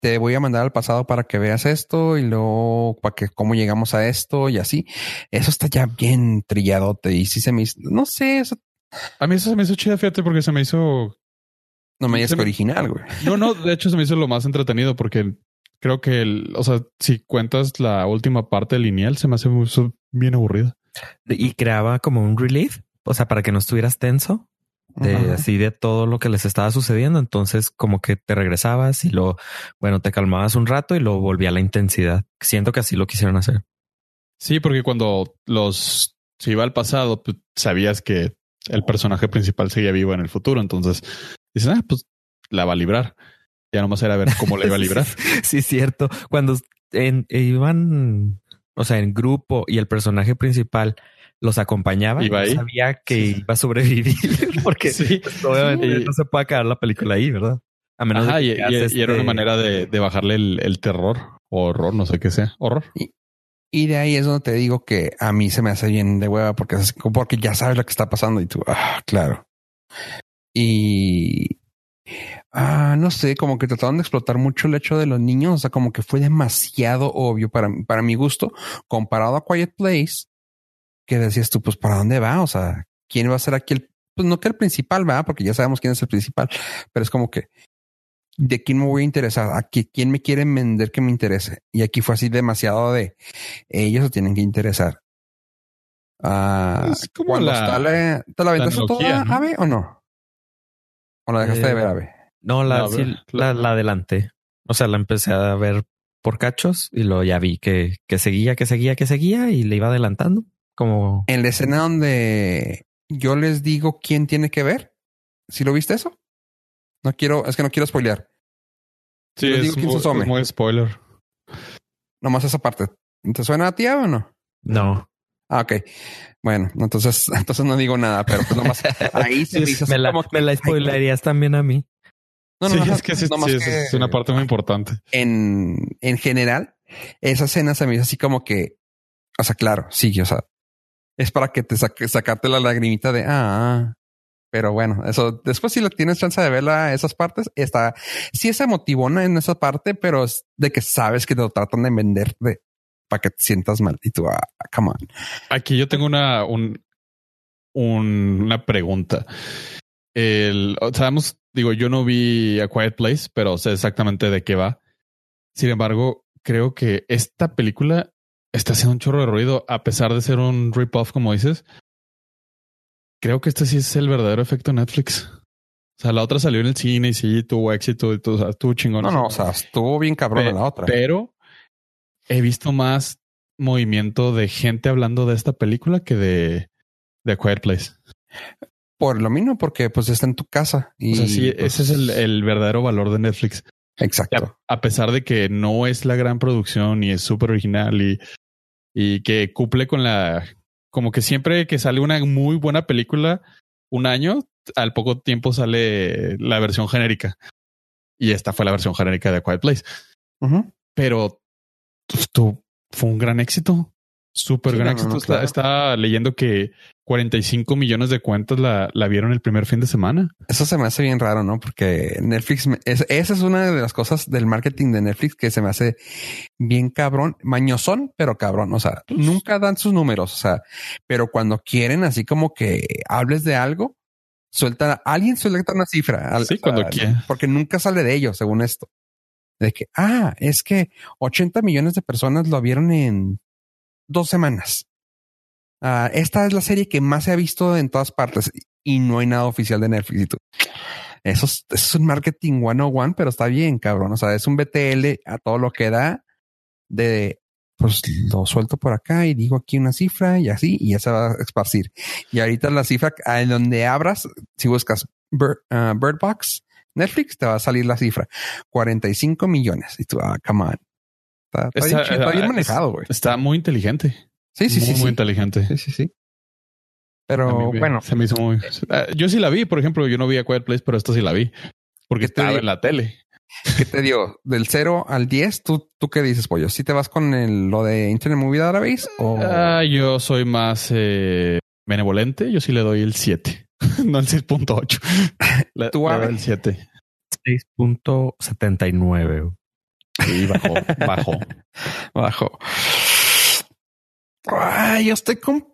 te voy a mandar al pasado para que veas esto y luego para que cómo llegamos a esto y así. Eso está ya bien trilladote y sí se me hizo, no sé, eso A mí eso se me hizo chida, fíjate, porque se me hizo. No me digas original, güey. No, no, de hecho se me hizo lo más entretenido porque creo que, el, o sea, si cuentas la última parte lineal, se me hace muy- bien aburrida. Y creaba como un relief, o sea, para que no estuvieras tenso de Ajá. así de todo lo que les estaba sucediendo. Entonces, como que te regresabas y lo, bueno, te calmabas un rato y luego volvía a la intensidad. Siento que así lo quisieron hacer. Sí, porque cuando los se iba al pasado, pues, sabías que el personaje principal seguía vivo en el futuro. Entonces dices, ah, pues la va a librar. Ya nomás era ver cómo la iba a [laughs] librar. sí, cierto. Cuando en- iban, o sea, en grupo y el personaje principal los acompañaba, Iba yo ahí. sabía que Sí. iba a sobrevivir [laughs] porque Sí. pues, obviamente Y- no se puede acabar la película ahí, ¿verdad? A menos Ajá, de y, que y- y era una este- manera de, de bajarle el, el terror o horror, no sé qué sea. Horror. Y de ahí es donde te digo que a mí se me hace bien de hueva porque, porque ya sabes lo que está pasando y tú, ah, claro. Y ah, no sé, como que trataron de explotar mucho el hecho de los niños. O sea, como que fue demasiado obvio para, para mi gusto comparado a Quiet Place, que decías tú, pues para dónde va? O sea, quién va a ser aquí el, pues no que el principal va, porque ya sabemos quién es el principal, pero es como que de quién me voy a interesar, a qui- quién me quieren vender que me interese. Y aquí fue así demasiado de ellos se tienen que interesar. Ah, Es como cuando la- está la- ¿Te la aventaste toda, ¿no? Ave, o no? ¿O la dejaste Eh, de ver, Ave? No, la, No, sí, la- la, la adelanté. O sea, la empecé a ver por cachos y luego ya vi que, que seguía, que seguía, que seguía y le iba adelantando. Como En la escena donde yo les digo quién tiene que ver. ¿Sí lo viste eso? No quiero, es que no quiero spoilear. Sí, es, digo quién muy, se asome. es muy spoiler. Nomás esa parte. ¿Te suena a ti o no? no, Ah, ok. Bueno, entonces, [laughs] entonces no digo nada, pero pues nomás [laughs] ahí se me hizo así me la, como que- me la spoilearías también a mí. No, no, sí, no, es que sí, sí, es- que es una parte muy importante. en, en general, esa escena se me hizo así como que, o sea, claro, sí, o sea, es para que te saque, sacarte la lagrimita de, ah, pero bueno, eso después si le tienes chance de verla, esas partes, está, sí es emotivona en esa parte, pero es de que sabes que te lo tratan de vender de, para que te sientas mal y tú, ah, come on. Aquí yo tengo una, un, un- una pregunta. el, sabemos, digo, yo no vi A Quiet Place, pero sé exactamente de qué va. Sin embargo, creo que esta película está haciendo un chorro de ruido, a pesar de ser un rip-off, como dices. Creo que este sí es el verdadero efecto Netflix. O sea, la otra salió en el cine y sí tuvo éxito y todo, o sea, estuvo chingón. No, no, o sea, estuvo bien cabrón Pe- la otra. Pero he visto más movimiento de gente hablando de esta película que de, de Quiet Place. Por lo mismo, porque pues está en tu casa. Y, O sea, sí, pues, ese es el, el verdadero valor de Netflix. Exacto. A, a pesar de que no es la gran producción y es súper original y, y que cumple con la... Como que siempre que sale una muy buena película, un año, al poco tiempo sale la versión genérica. Y esta fue la versión genérica de Quiet Place. Pero esto fue un gran éxito. Súper Sí, gran no, éxito. no, Está- claro. Leyendo que 45 millones de cuentas la, la vieron el primer fin de semana. Eso se me hace bien raro, ¿no? Porque Netflix, es- esa es una de las cosas del marketing de Netflix que se me hace bien cabrón, mañosón, pero cabrón. O sea, Pues nunca dan sus números. O sea, pero cuando quieren así como que hables de algo, suelta, alguien suelta una cifra. Al- Sí, cuando a-. Porque nunca sale de ellos, según esto. De que, ah, es que 80 millones de personas lo vieron en dos semanas. Ah, esta es la serie que más se ha visto en todas partes y no hay nada oficial de Netflix. Y tú, eso es, eso es un marketing 101, pero está bien, cabrón. O sea, es un BTL a todo lo que da de, pues lo suelto por acá y digo aquí una cifra y así, y ya se va a esparcir. Y ahorita la cifra en donde abras, si buscas Bird, ah, Bird Box, Netflix, te va a salir la cifra 45 millones. Y tú, ah, come on. Está, está bien, Está- chido, está bien ah, manejado, güey. Está muy inteligente. Sí, sí, muy, sí. muy sí. inteligente. Sí, sí, sí. Pero me- bueno, se me hizo muy. Ah, Yo sí la vi, por ejemplo, yo no vi a Quiet Place, pero esta sí la vi porque ¿Qué te estaba en la tele. ¿qué te dio? Del 0 al 10, ¿tú, tú qué dices, pollo? ¿Sí te vas con el- lo de Internet Movie Database o Ah, yo soy más eh, benevolente. Yo sí le doy el 7, [laughs] no el 6.8. Le, ¿Tú, le doy el 7. 6.79. Sí, bajó, bajó. [laughs] bajo? Ay, yo estoy con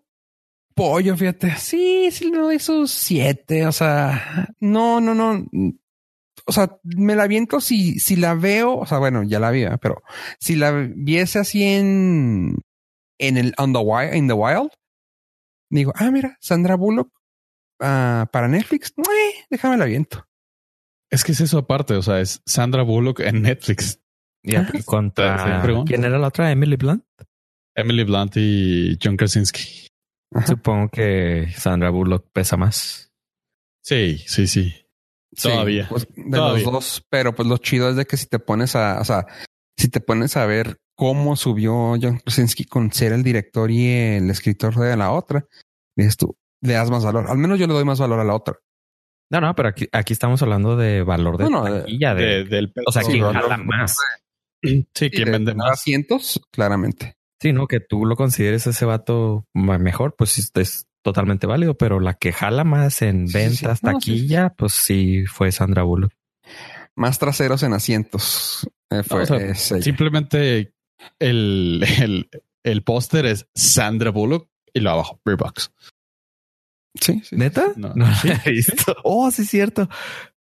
pollo, fíjate. Sí, sí le doy sus 7. O sea, no, no, no. O sea, me la aviento si, si la veo. O sea, bueno, ya la vi, ¿verdad? pero si la viese así en, en el on the wild, in the wild, digo, ah, mira, Sandra Bullock ah, para Netflix. Eh, déjame la aviento. Es que es eso aparte, o sea, es Sandra Bullock en Netflix. Y aquí Sí, contra quién era la otra, Emily Blunt. Emily Blunt y John Krasinski. Ajá. Supongo que Sandra Bullock pesa más. Sí, sí, sí. Sí, Todavía. pues, de Todavía. los dos, pero pues lo chido es de que si te pones a, o sea, si te pones a ver cómo subió John Krasinski con ser el director y el escritor de la otra, dices tú, le das más valor. Al menos yo le doy más valor a la otra. No, no, pero aquí, aquí estamos hablando de valor de No, no, de- taquilla, de, De- del o sea, sí, quién jala más. Sí, quien de vende más. asientos, claramente. Sí, no, que tú lo consideres ese vato mejor, pues es- totalmente válido, pero la que jala más en Sí, sí, ventas, sí. No, sí, taquilla, pues sí fue Sandra Bullock. Más traseros en asientos. eh, fue, No, o sea, es ella. Simplemente el, el, el póster es Sandra Bullock y lo abajo, Box. Sí, sí. ¿Neta? No. No, lo he visto. [laughs] Oh, sí, es cierto.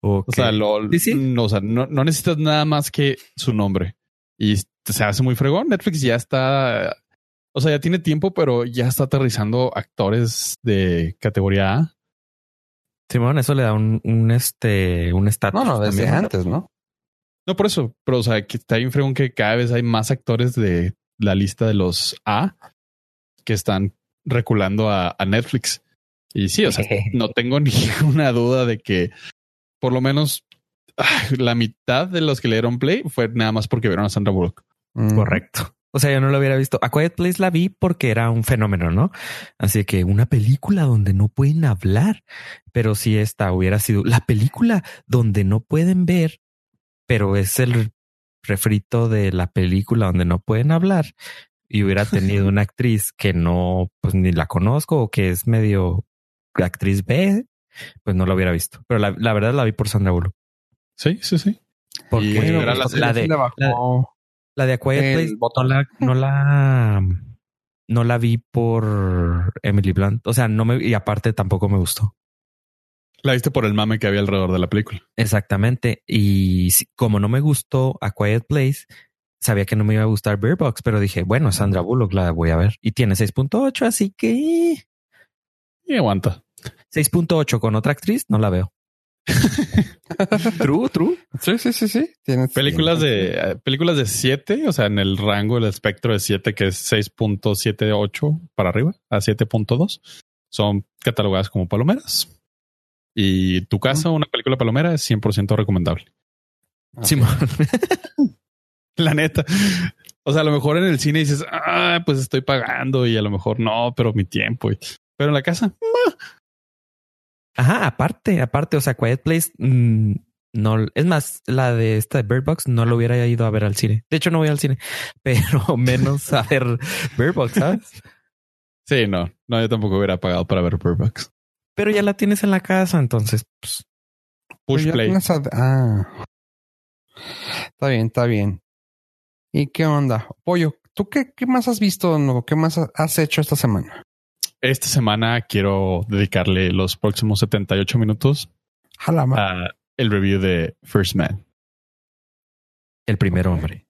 O sea, lo, Sí, sí. No, o sea, no, no necesitas nada más que su nombre. Y se hace muy fregón. Netflix ya está, o sea, ya tiene tiempo, pero ya está aterrizando actores de categoría A. Simón, eso le da un, un este, un estatus. No, no, desde antes, ¿no? No por eso, pero o sea, que está bien fregón que cada vez hay más actores de la lista de los A que están reculando a, a Netflix. Y sí, o sea, [laughs] no tengo [laughs] ninguna duda de que por lo menos [laughs] la mitad de los que le dieron play fue nada más porque vieron a Sandra Bullock. Mm. Correcto. O sea, yo no lo hubiera visto. A Quiet Place la vi porque era un fenómeno, ¿no? Así que una película donde no pueden hablar, pero si esta hubiera sido la película donde no pueden ver, pero es el refrito de la película donde no pueden hablar y hubiera [laughs] tenido una actriz que no, pues ni la conozco o que es medio actriz B, pues no la hubiera visto. Pero la, la verdad la vi por Sandra Bullock. Sí, sí, sí. Porque Bueno, era la- de, la de A Quiet El Place no botón. la, no la, no la vi por Emily Blunt. O sea, no me, y aparte tampoco me gustó. La viste por el mame que había alrededor de la película. Exactamente. Y como no me gustó A Quiet Place, sabía que no me iba a gustar Bear Box, pero dije, bueno, Sandra Bullock la voy a ver. Y tiene 6.8, así que... Y aguanta. 6.8 con otra actriz, no la veo. [laughs] true, true. Sí, sí, sí, sí. Tienes películas de eh, películas de 7, o sea, en el rango, el espectro de 7, que es 6.78 para arriba a 7.2, son catalogadas como palomeras. Y tu casa, una película palomera, es 100% recomendable. Simón. [laughs] La neta. O sea, a lo mejor en el cine dices, ah, pues estoy pagando y a lo mejor no, pero mi tiempo. Pero en la casa, Ajá, aparte, aparte, o sea, Quiet Place, mm, no, es más, la de esta de Bird Box no lo hubiera ido a ver al cine. De hecho, no voy al cine, [laughs] pero menos a ver Bird Box, ¿sabes? Sí, no, no, yo tampoco hubiera pagado para ver Bird Box. Pero ya la tienes en la casa, entonces, pues, push play. Ah, está bien, está bien. ¿Y qué onda? Pollo, ¿tú qué, qué más has visto? No? ¿Qué más has hecho esta semana? Esta semana quiero dedicarle los próximos 78 minutos a el review de First Man. El primer hombre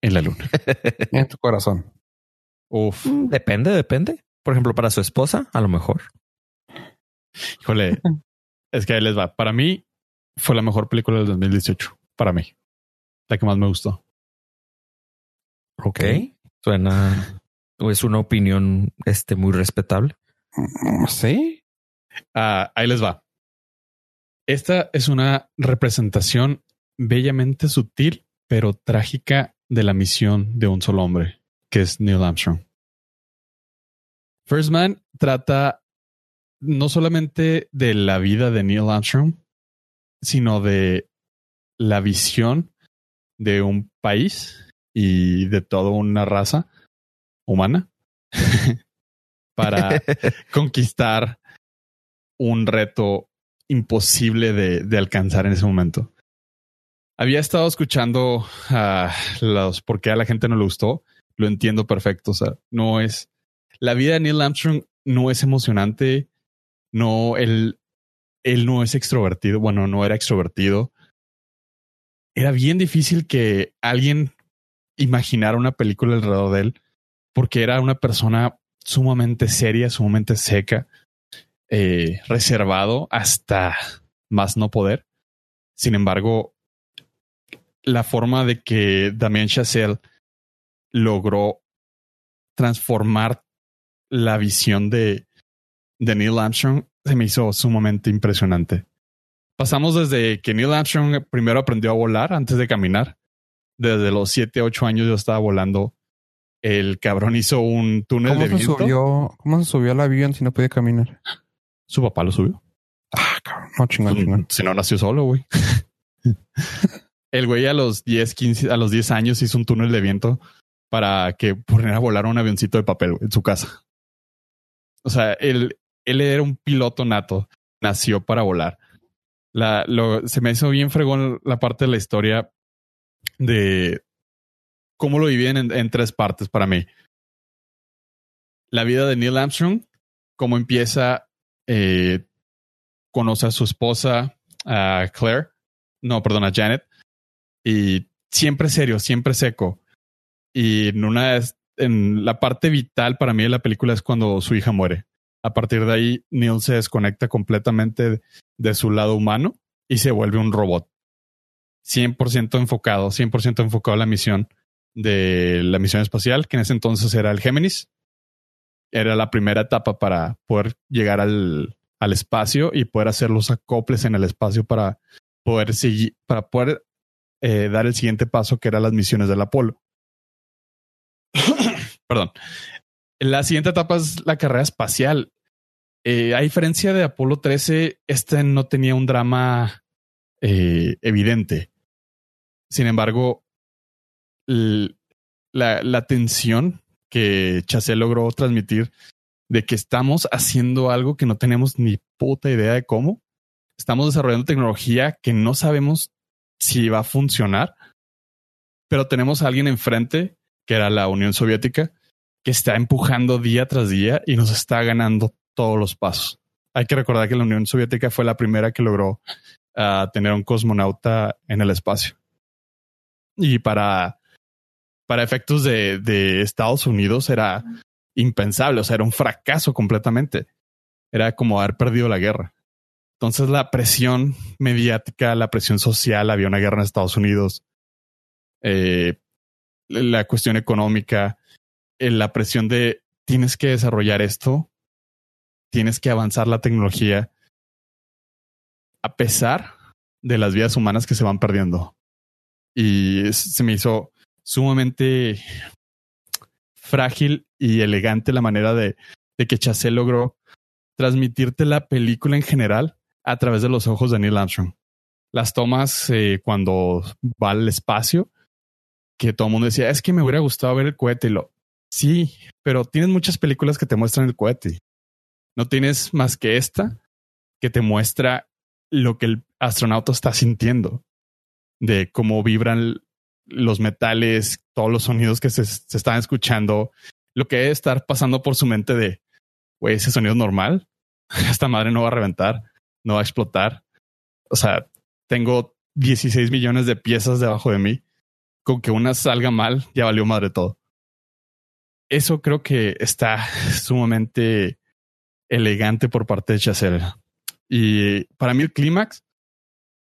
en la luna. [laughs] en tu corazón. Uf. Mm, depende, depende. Por ejemplo, para su esposa, a lo mejor. Híjole, es que ahí les va. Para mí fue la mejor película del 2018. Para mí. La que más me gustó. Ok. Suena ¿O es una opinión este, muy respetable? Mm, sí. Ah, ahí les va. Esta es una representación bellamente sutil, pero trágica de la misión de un solo hombre, que es Neil Armstrong. First Man trata no solamente de la vida de Neil Armstrong, sino de la visión de un país y de toda una raza humana [laughs] para conquistar un reto imposible de, alcanzar en ese momento. Había estado escuchando a los por qué a la gente no le gustó. Lo entiendo perfecto. O sea, no es la vida de Neil Armstrong no es emocionante. No, él, él no es extrovertido. Bueno, no era extrovertido. Era bien difícil que alguien imaginara una película alrededor de él porque era una persona sumamente seria, sumamente seca, eh, reservado hasta más no poder. Sin embargo, la forma de que Damien Chazelle logró transformar la visión de, de Neil Armstrong se me hizo sumamente impresionante. Pasamos desde que Neil Armstrong primero aprendió a volar antes de caminar. Desde los 7, 8 años yo estaba volando el cabrón hizo un túnel de viento. Subió, ¿Cómo se subió al avión si no podía caminar? Su papá lo subió. Ah, cabrón. No, chingón, mm, chingón. Si no nació solo, güey. [laughs] el güey a los 10, 15, a los 10 años hizo un túnel de viento para que pudiera volar un avioncito de papel en su casa. O sea, él, él era un piloto nato. Nació para volar. La, lo, se me hizo bien fregón la parte de la historia de, cómo lo dividen en, tres partes para mí. La vida de Neil Armstrong, cómo empieza, eh, conoce a su esposa, a Claire, no, perdón, a Janet, y siempre serio, siempre seco. Y en una en la parte vital para mí de la película es cuando su hija muere. A partir de ahí, Neil se desconecta completamente de su lado humano y se vuelve un robot. 100% enfocado, 100% enfocado a la misión de la misión espacial, que en ese entonces era el Géminis. Era la primera etapa para poder llegar al, al espacio y poder hacer los acoples en el espacio para poder seguir, para poder eh, dar el siguiente paso, que eran las misiones del Apolo. [coughs] Perdón. La siguiente etapa es la carrera espacial. Eh, a diferencia de Apolo 13, este no tenía un drama eh, evidente. Sin embargo, la, la tensión que Chase logró transmitir de que estamos haciendo algo que no tenemos ni puta idea de cómo. Estamos desarrollando tecnología que no sabemos si va a funcionar, pero tenemos a alguien enfrente, que era la Unión Soviética, que está empujando día tras día y nos está ganando todos los pasos. hay que recordar que la Unión Soviética fue la primera que logró uh, tener un cosmonauta en el espacio. Y para, para efectos de, de Estados Unidos era impensable, o sea, era un fracaso completamente. Era como haber perdido la guerra. Entonces la presión mediática, la presión social, había una guerra en Estados Unidos, eh, la cuestión económica, eh, la presión de tienes que desarrollar esto, tienes que avanzar la tecnología, a pesar de las vidas humanas que se van perdiendo. Y se me hizo sumamente frágil y elegante la manera de, de que Chazelle logró transmitirte la película en general a través de los ojos de Neil Armstrong. Las tomas eh, cuando va al espacio, que todo el mundo decía, es que me hubiera gustado ver el cohete. Sí, pero tienes muchas películas que te muestran el cohete. No tienes más que esta que te muestra lo que el astronauta está sintiendo, de cómo vibran los metales, todos los sonidos que se, se están escuchando, lo que debe estar pasando por su mente de, güey, ese sonido es normal, [laughs] esta madre no va a reventar no va a explotar. O sea, tengo 16 millones de piezas debajo de mí. Con que una salga mal, ya valió madre todo. Eso creo que está [laughs] sumamente elegante por parte de Chazelle. Y para mí el clímax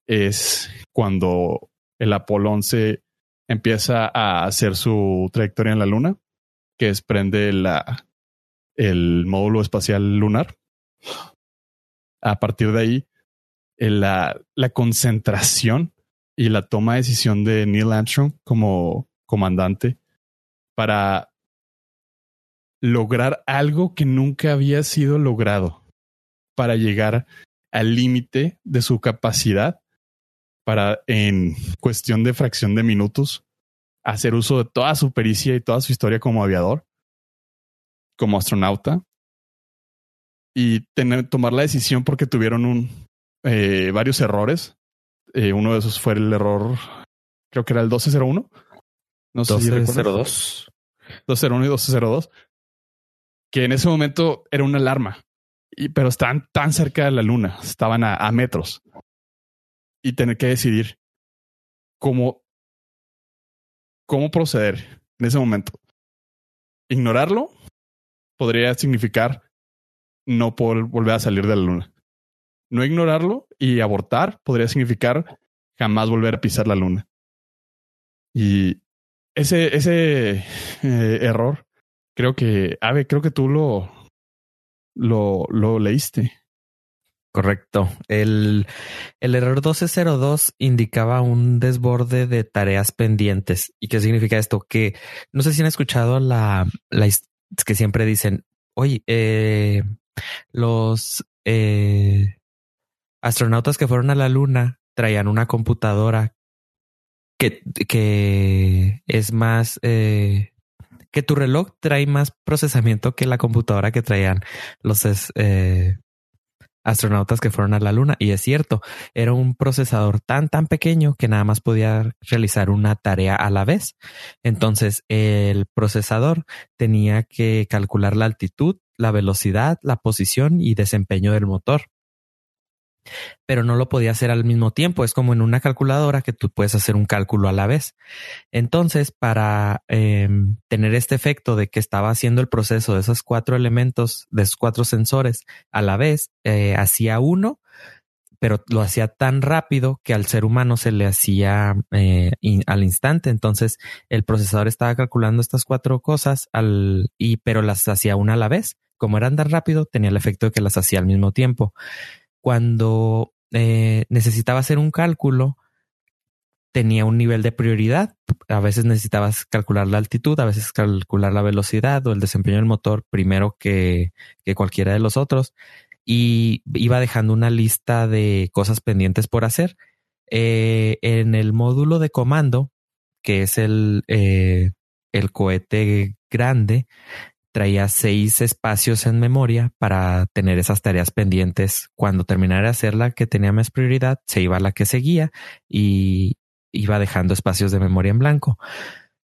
es cuando el Apolo 11 empieza a hacer su trayectoria en la Luna, que desprende la, el módulo espacial lunar. A partir de ahí, la, la concentración y la toma de decisión de Neil Armstrong como comandante para lograr algo que nunca había sido logrado, para llegar al límite de su capacidad para, en cuestión de fracción de minutos, hacer uso de toda su pericia y toda su historia como aviador, como astronauta, y tener, tomar la decisión porque tuvieron un, eh, varios errores. Eh, uno de esos fue el error, creo que era el 1201. No sé 1202. 201 y 1202. Que en ese momento era una alarma, y, pero estaban tan cerca de la luna, estaban a, a metros. Y tener que decidir cómo, cómo proceder en ese momento. Ignorarlo podría significar no volver a salir de la luna. No ignorarlo y abortar podría significar jamás volver a pisar la luna. Y ese, ese eh, error, creo que, Ave, creo que tú lo, lo, lo leíste. Correcto. El, el error 1202 indicaba un desborde de tareas pendientes. ¿Y qué significa esto? Que no sé si han escuchado la, la que siempre dicen, oye, eh, los eh, astronautas que fueron a la luna traían una computadora que, que es más eh, que tu reloj trae más procesamiento que la computadora que traían los eh, astronautas que fueron a la luna. Y es cierto, era un procesador tan, tan pequeño que nada más podía realizar una tarea a la vez. Entonces el procesador tenía que calcular la altitud, la velocidad, la posición y desempeño del motor. Pero no lo podía hacer al mismo tiempo. Es como en una calculadora que tú puedes hacer un cálculo a la vez. Entonces, para em, tener este efecto de que estaba haciendo el proceso de esos cuatro elementos, de esos cuatro sensores a la vez, eh, hacía uno pero lo hacía tan rápido que al ser humano se le hacía eh, al instante. Entonces el procesador estaba calculando estas cuatro cosas al, y pero las hacía una a la vez. Como era andar rápido, tenía el efecto de que las hacía al mismo tiempo. Cuando eh, necesitaba hacer un cálculo, tenía un nivel de prioridad. A veces necesitabas calcular la altitud, a veces calcular la velocidad o el desempeño del motor primero que, que cualquiera de los otros y iba dejando una lista de cosas pendientes por hacer. Eh, en el módulo de comando, que es el, eh, el cohete grande, traía seis espacios en memoria para tener esas tareas pendientes. Cuando terminara de hacer la que tenía más prioridad, se iba a la que seguía y iba dejando espacios de memoria en blanco.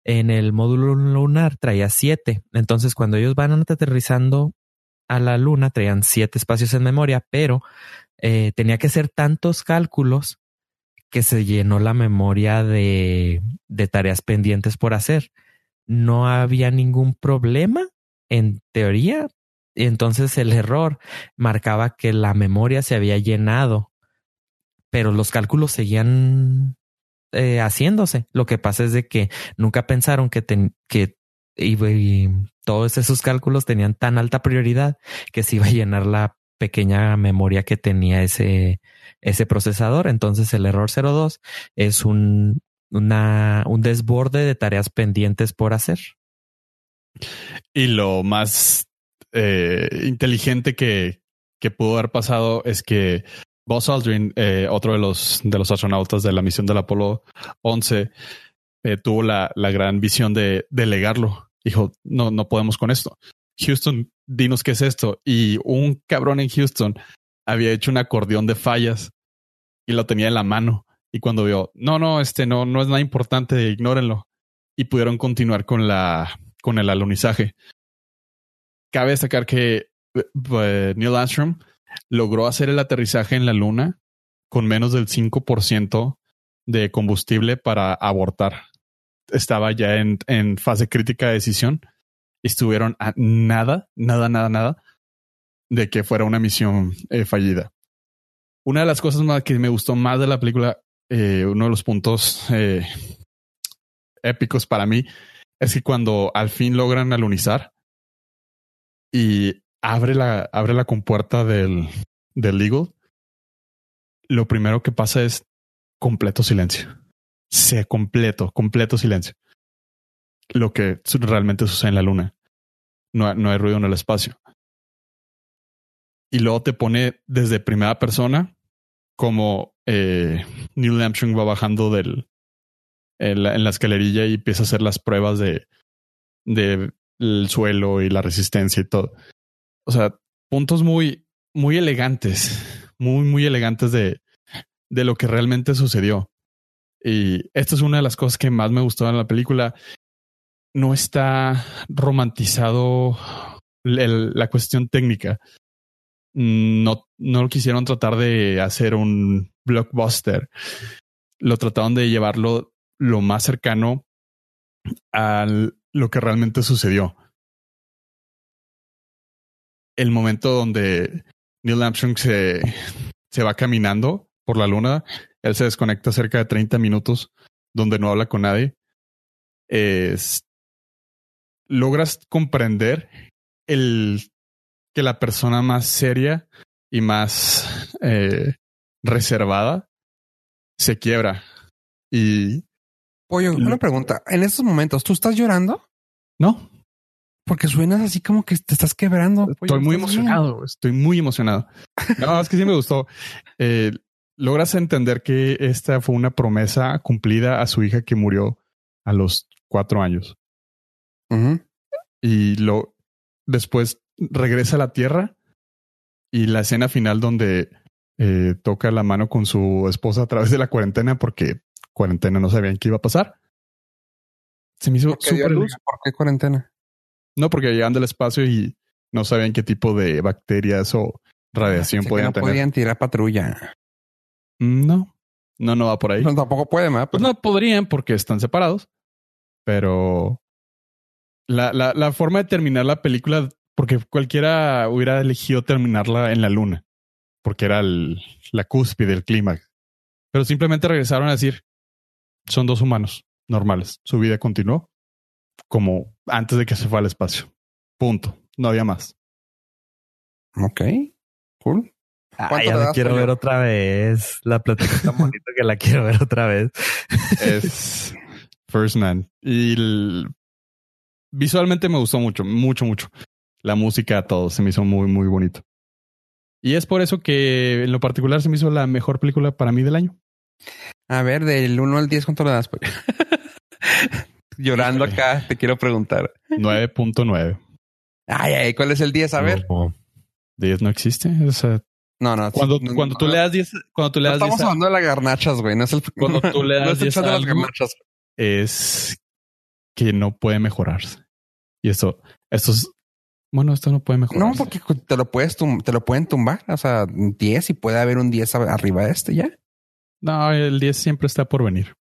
En el módulo lunar traía siete. Entonces, cuando ellos van aterrizando a la luna, traían siete espacios en memoria, pero eh, tenía que hacer tantos cálculos que se llenó la memoria de, de tareas pendientes por hacer. No había ningún problema en teoría. Entonces el error marcaba que la memoria se había llenado, pero los cálculos seguían eh, haciéndose. Lo que pasa es de que nunca pensaron que, que y, todos esos cálculos tenían tan alta prioridad que se iba a llenar la pequeña memoria que tenía ese, ese procesador. Entonces el error 02 es un, un desborde de tareas pendientes por hacer. Y lo más eh, inteligente que, pudo haber pasado es que Buzz Aldrin, eh, otro de los, de los astronautas de la misión del Apolo 11, eh, tuvo la, la, gran visión de delegarlo. Dijo, no, no podemos con esto. Houston, dinos qué es esto. Y un cabrón en Houston había hecho un acordeón de fallas y lo tenía en la mano. Y cuando vio, no, no, este no, no es nada importante, ignórenlo. Y pudieron continuar con la, con el alunizaje. Cabe destacar que uh, Neil Armstrong logró hacer el aterrizaje en la luna con menos del 5% de combustible para abortar. Estaba ya en, en fase crítica de decisión. Estuvieron a nada, nada, nada, nada de que fuera una misión eh, fallida. Una de las cosas más que me gustó más de la película, eh, uno de los puntos eh, épicos para mí, es que cuando al fin logran alunizar y abre la, abre la compuerta del, del Eagle, lo primero que pasa es completo silencio. Se completo, completo silencio. Lo que realmente sucede en la luna. No, no hay ruido en el espacio y luego te pone desde primera persona como eh, Neil Armstrong va bajando del en la, escalerilla y empieza a hacer las pruebas de del suelo y la resistencia y todo. O sea, puntos muy muy elegantes, muy muy elegantes de de lo que realmente sucedió. Y esto es una de las cosas que más me gustó en la película. No está romantizado la cuestión técnica no, no quisieron tratar de hacer un blockbuster. Lo trataron de llevarlo lo más cercano a lo que realmente sucedió. El momento donde Neil Armstrong se, se va caminando por la luna, él se desconecta cerca de 30 minutos donde no habla con nadie. Es, logras comprender el que la persona más seria y más eh, reservada se quiebra. Y. Pollo, una pregunta. En estos momentos, ¿tú estás llorando? No. Porque suenas así como que te estás quebrando. estoy muy emocionado. Estoy muy emocionado. No, es que sí me gustó. Eh, logras entender que esta fue una promesa cumplida a su hija que murió a los cuatro años. Y lo después regresa a la Tierra y la escena final donde eh, toca la mano con su esposa a través de la cuarentena porque cuarentena no sabían qué iba a pasar. Se me hizo súper ¿Por qué cuarentena? No, porque llegan del espacio y no sabían qué tipo de bacterias o radiación podían no podían tirar patrulla. No, no, no va por ahí. No, tampoco pueden, Pues no podrían porque están separados, pero la, la, la forma de terminar la película porque cualquiera hubiera elegido terminarla en la luna, porque era la cúspide del clímax. Pero simplemente regresaron a decir, son dos humanos normales. Su vida continuó como antes de que se fue al espacio. Punto. No había más. Ok. Cool. Ah, ya la quiero ver otra vez. La plática tan bonita que la quiero ver otra vez. Es First Man. Y visualmente me gustó mucho, mucho, mucho la música, todo se me hizo muy, muy bonito. Y es por eso que en lo particular se me hizo la mejor película para mí del año. A ver, del 1 al 10, ¿cuánto le das? [laughs] Llorando acá, te quiero preguntar. 9.9. Ay, ay, ¿cuál es el 10? A ver. 10 no existe. no, no. Cuando, cuando tú le das 10, cuando tú le das Estamos hablando de las garnachas, güey. No es el. [laughs] Cuando tú le [laughs] das 10 de las garnachas. Es que no puede mejorarse. Y esto, esto es Bueno, esto no puede mejorar. No, porque te lo puedes te lo pueden tumbar. O sea, 10 y puede haber un 10 arriba de este ya. No, el 10 siempre está por venir.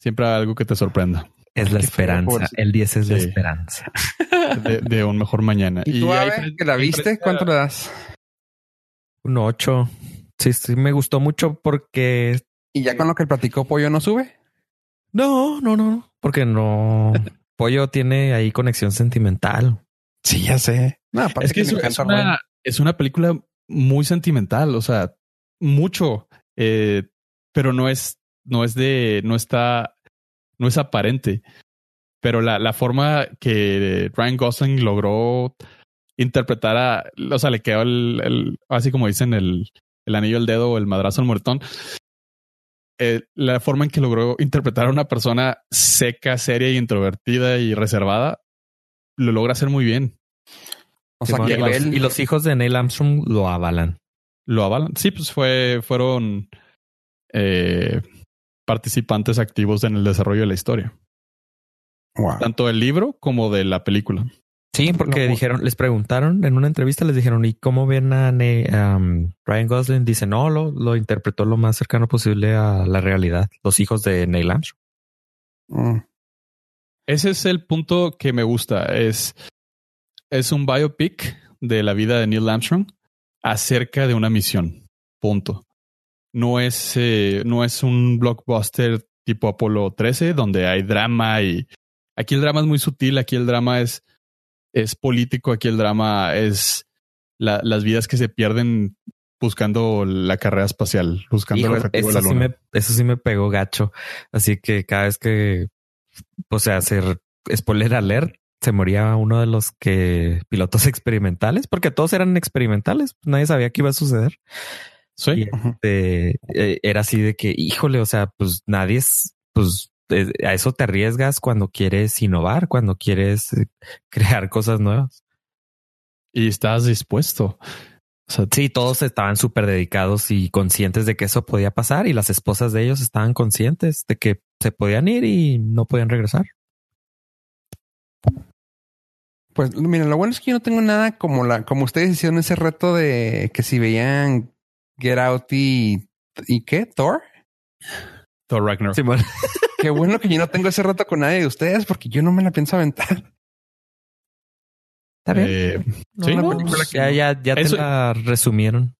Siempre hay algo que te sorprenda. Es la esperanza. El 10 es la esperanza. [laughs] De, un mejor mañana. ¿Y, tú, que la viste? ¿Cuánto le das? Un 8. Sí, sí, me gustó mucho porque. ¿Y ya con lo que platicó Pollo no sube? No, no, no, porque no. [laughs] Pollo tiene ahí conexión sentimental. Sí, ya sé. No, es que, es, una, es, una, película muy sentimental, o sea, mucho, eh, pero no es, no es de, no está, no es aparente. Pero la, la forma que Ryan Gosling logró interpretar a, o sea, le quedó el, el así como dicen, el, el anillo al dedo o el madrazo al muertón. Eh, la forma en que logró interpretar a una persona seca, seria, introvertida y reservada, lo logra hacer muy bien. O sea, y los hijos de Neil Armstrong lo avalan. Lo avalan. Sí, pues fue, fueron eh, participantes activos en el desarrollo de la historia. Tanto del libro como de la película. Sí, porque dijeron, les preguntaron en una entrevista, les dijeron, ¿y cómo ven a Ryan Gosling? Dice, no, lo, lo, interpretó lo más cercano posible a la realidad. Los hijos de Neil Armstrong. Mm. Ese es el punto que me gusta. Es, es un biopic de la vida de Neil Armstrong acerca de una misión. Punto. No es, eh, no es un blockbuster tipo Apolo 13 donde hay drama y aquí el drama es muy sutil. Aquí el drama es es político, aquí el drama es las vidas que se pierden buscando la carrera espacial, buscando el objetivo de la luna. Sí me, eso sí me pegó gacho. Así que cada vez que, o sea, hacer spoiler alert, se moría uno de los que pilotos experimentales, porque todos eran experimentales, nadie sabía qué iba a suceder. Sí. Este, eh, era así de que, híjole, o sea, pues nadie es, pues a eso te arriesgas cuando quieres innovar, cuando quieres eh, [laughs] crear cosas nuevas. Y estás dispuesto. sí, todos estaban súper dedicados y conscientes de que eso podía pasar y las esposas de ellos estaban conscientes de que se podían ir y no podían regresar. Pues mira, lo bueno es que yo no tengo nada como la, como ustedes hicieron ese reto de que si veían Get Out y, y qué, Thor. Thor Ragnarok. [laughs] Qué bueno que yo no tengo ese rato con nadie de ustedes porque yo no me la pienso aventar. ¿Está bien? Eh, sí, ya, ya, ya te la resumieron.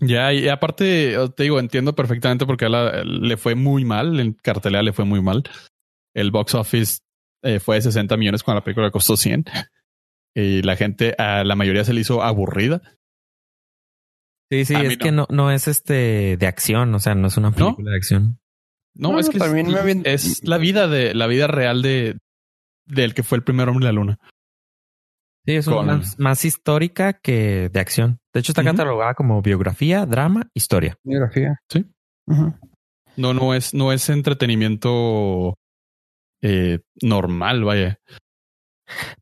Ya, y aparte, te digo, entiendo perfectamente porque le fue muy mal, en cartelera le fue muy mal. El box office eh, fue de 60 millones cuando la película costó 100. Y la gente, a la mayoría se le hizo aburrida. Sí, sí, es que no, no es este de acción, o sea, no es una película de acción. No, es que también es, la vida de la vida real de del que fue el primer hombre en la luna. Sí, es más, histórica que de acción. De hecho, está catalogada como biografía, drama, historia. Biografía. Sí. No, no es, no es entretenimiento eh, normal, vaya.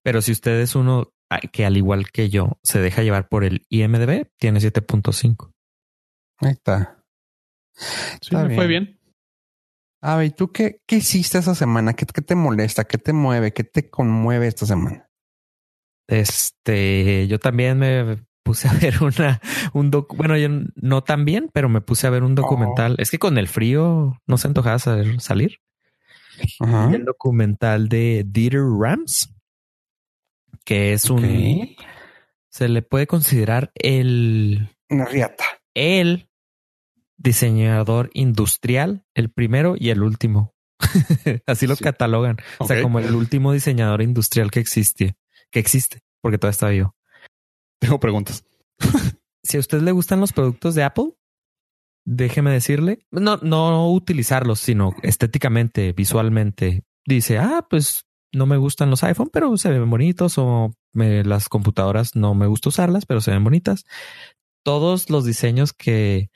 Pero si usted es uno que al igual que yo se deja llevar por el IMDB, tiene 7.5. Ahí está. Sí, fue bien. A ver, ¿tú qué, qué hiciste esa semana? ¿Qué, te molesta? ¿Qué te mueve? ¿Qué te conmueve esta semana? Este, yo también me puse a [laughs] ver una, un doc, bueno, yo no tan bien, pero me puse a ver un documental. Oh. Es que con el frío no se antojaba salir. El documental de Dieter Rams, que es un, se le puede considerar el, una riata. El diseñador industrial, el primero y el último. [laughs] Así lo catalogan. O sea, como el último diseñador industrial que existe, que existe, porque todavía está vivo. Tengo preguntas. [laughs] si a usted le gustan los productos de Apple, déjeme decirle, no, no utilizarlos, sino estéticamente, visualmente. Dice, ah, pues no me gustan los iPhone, pero se ven bonitos o las computadoras no me gusta usarlas, pero se ven bonitas. Todos los diseños que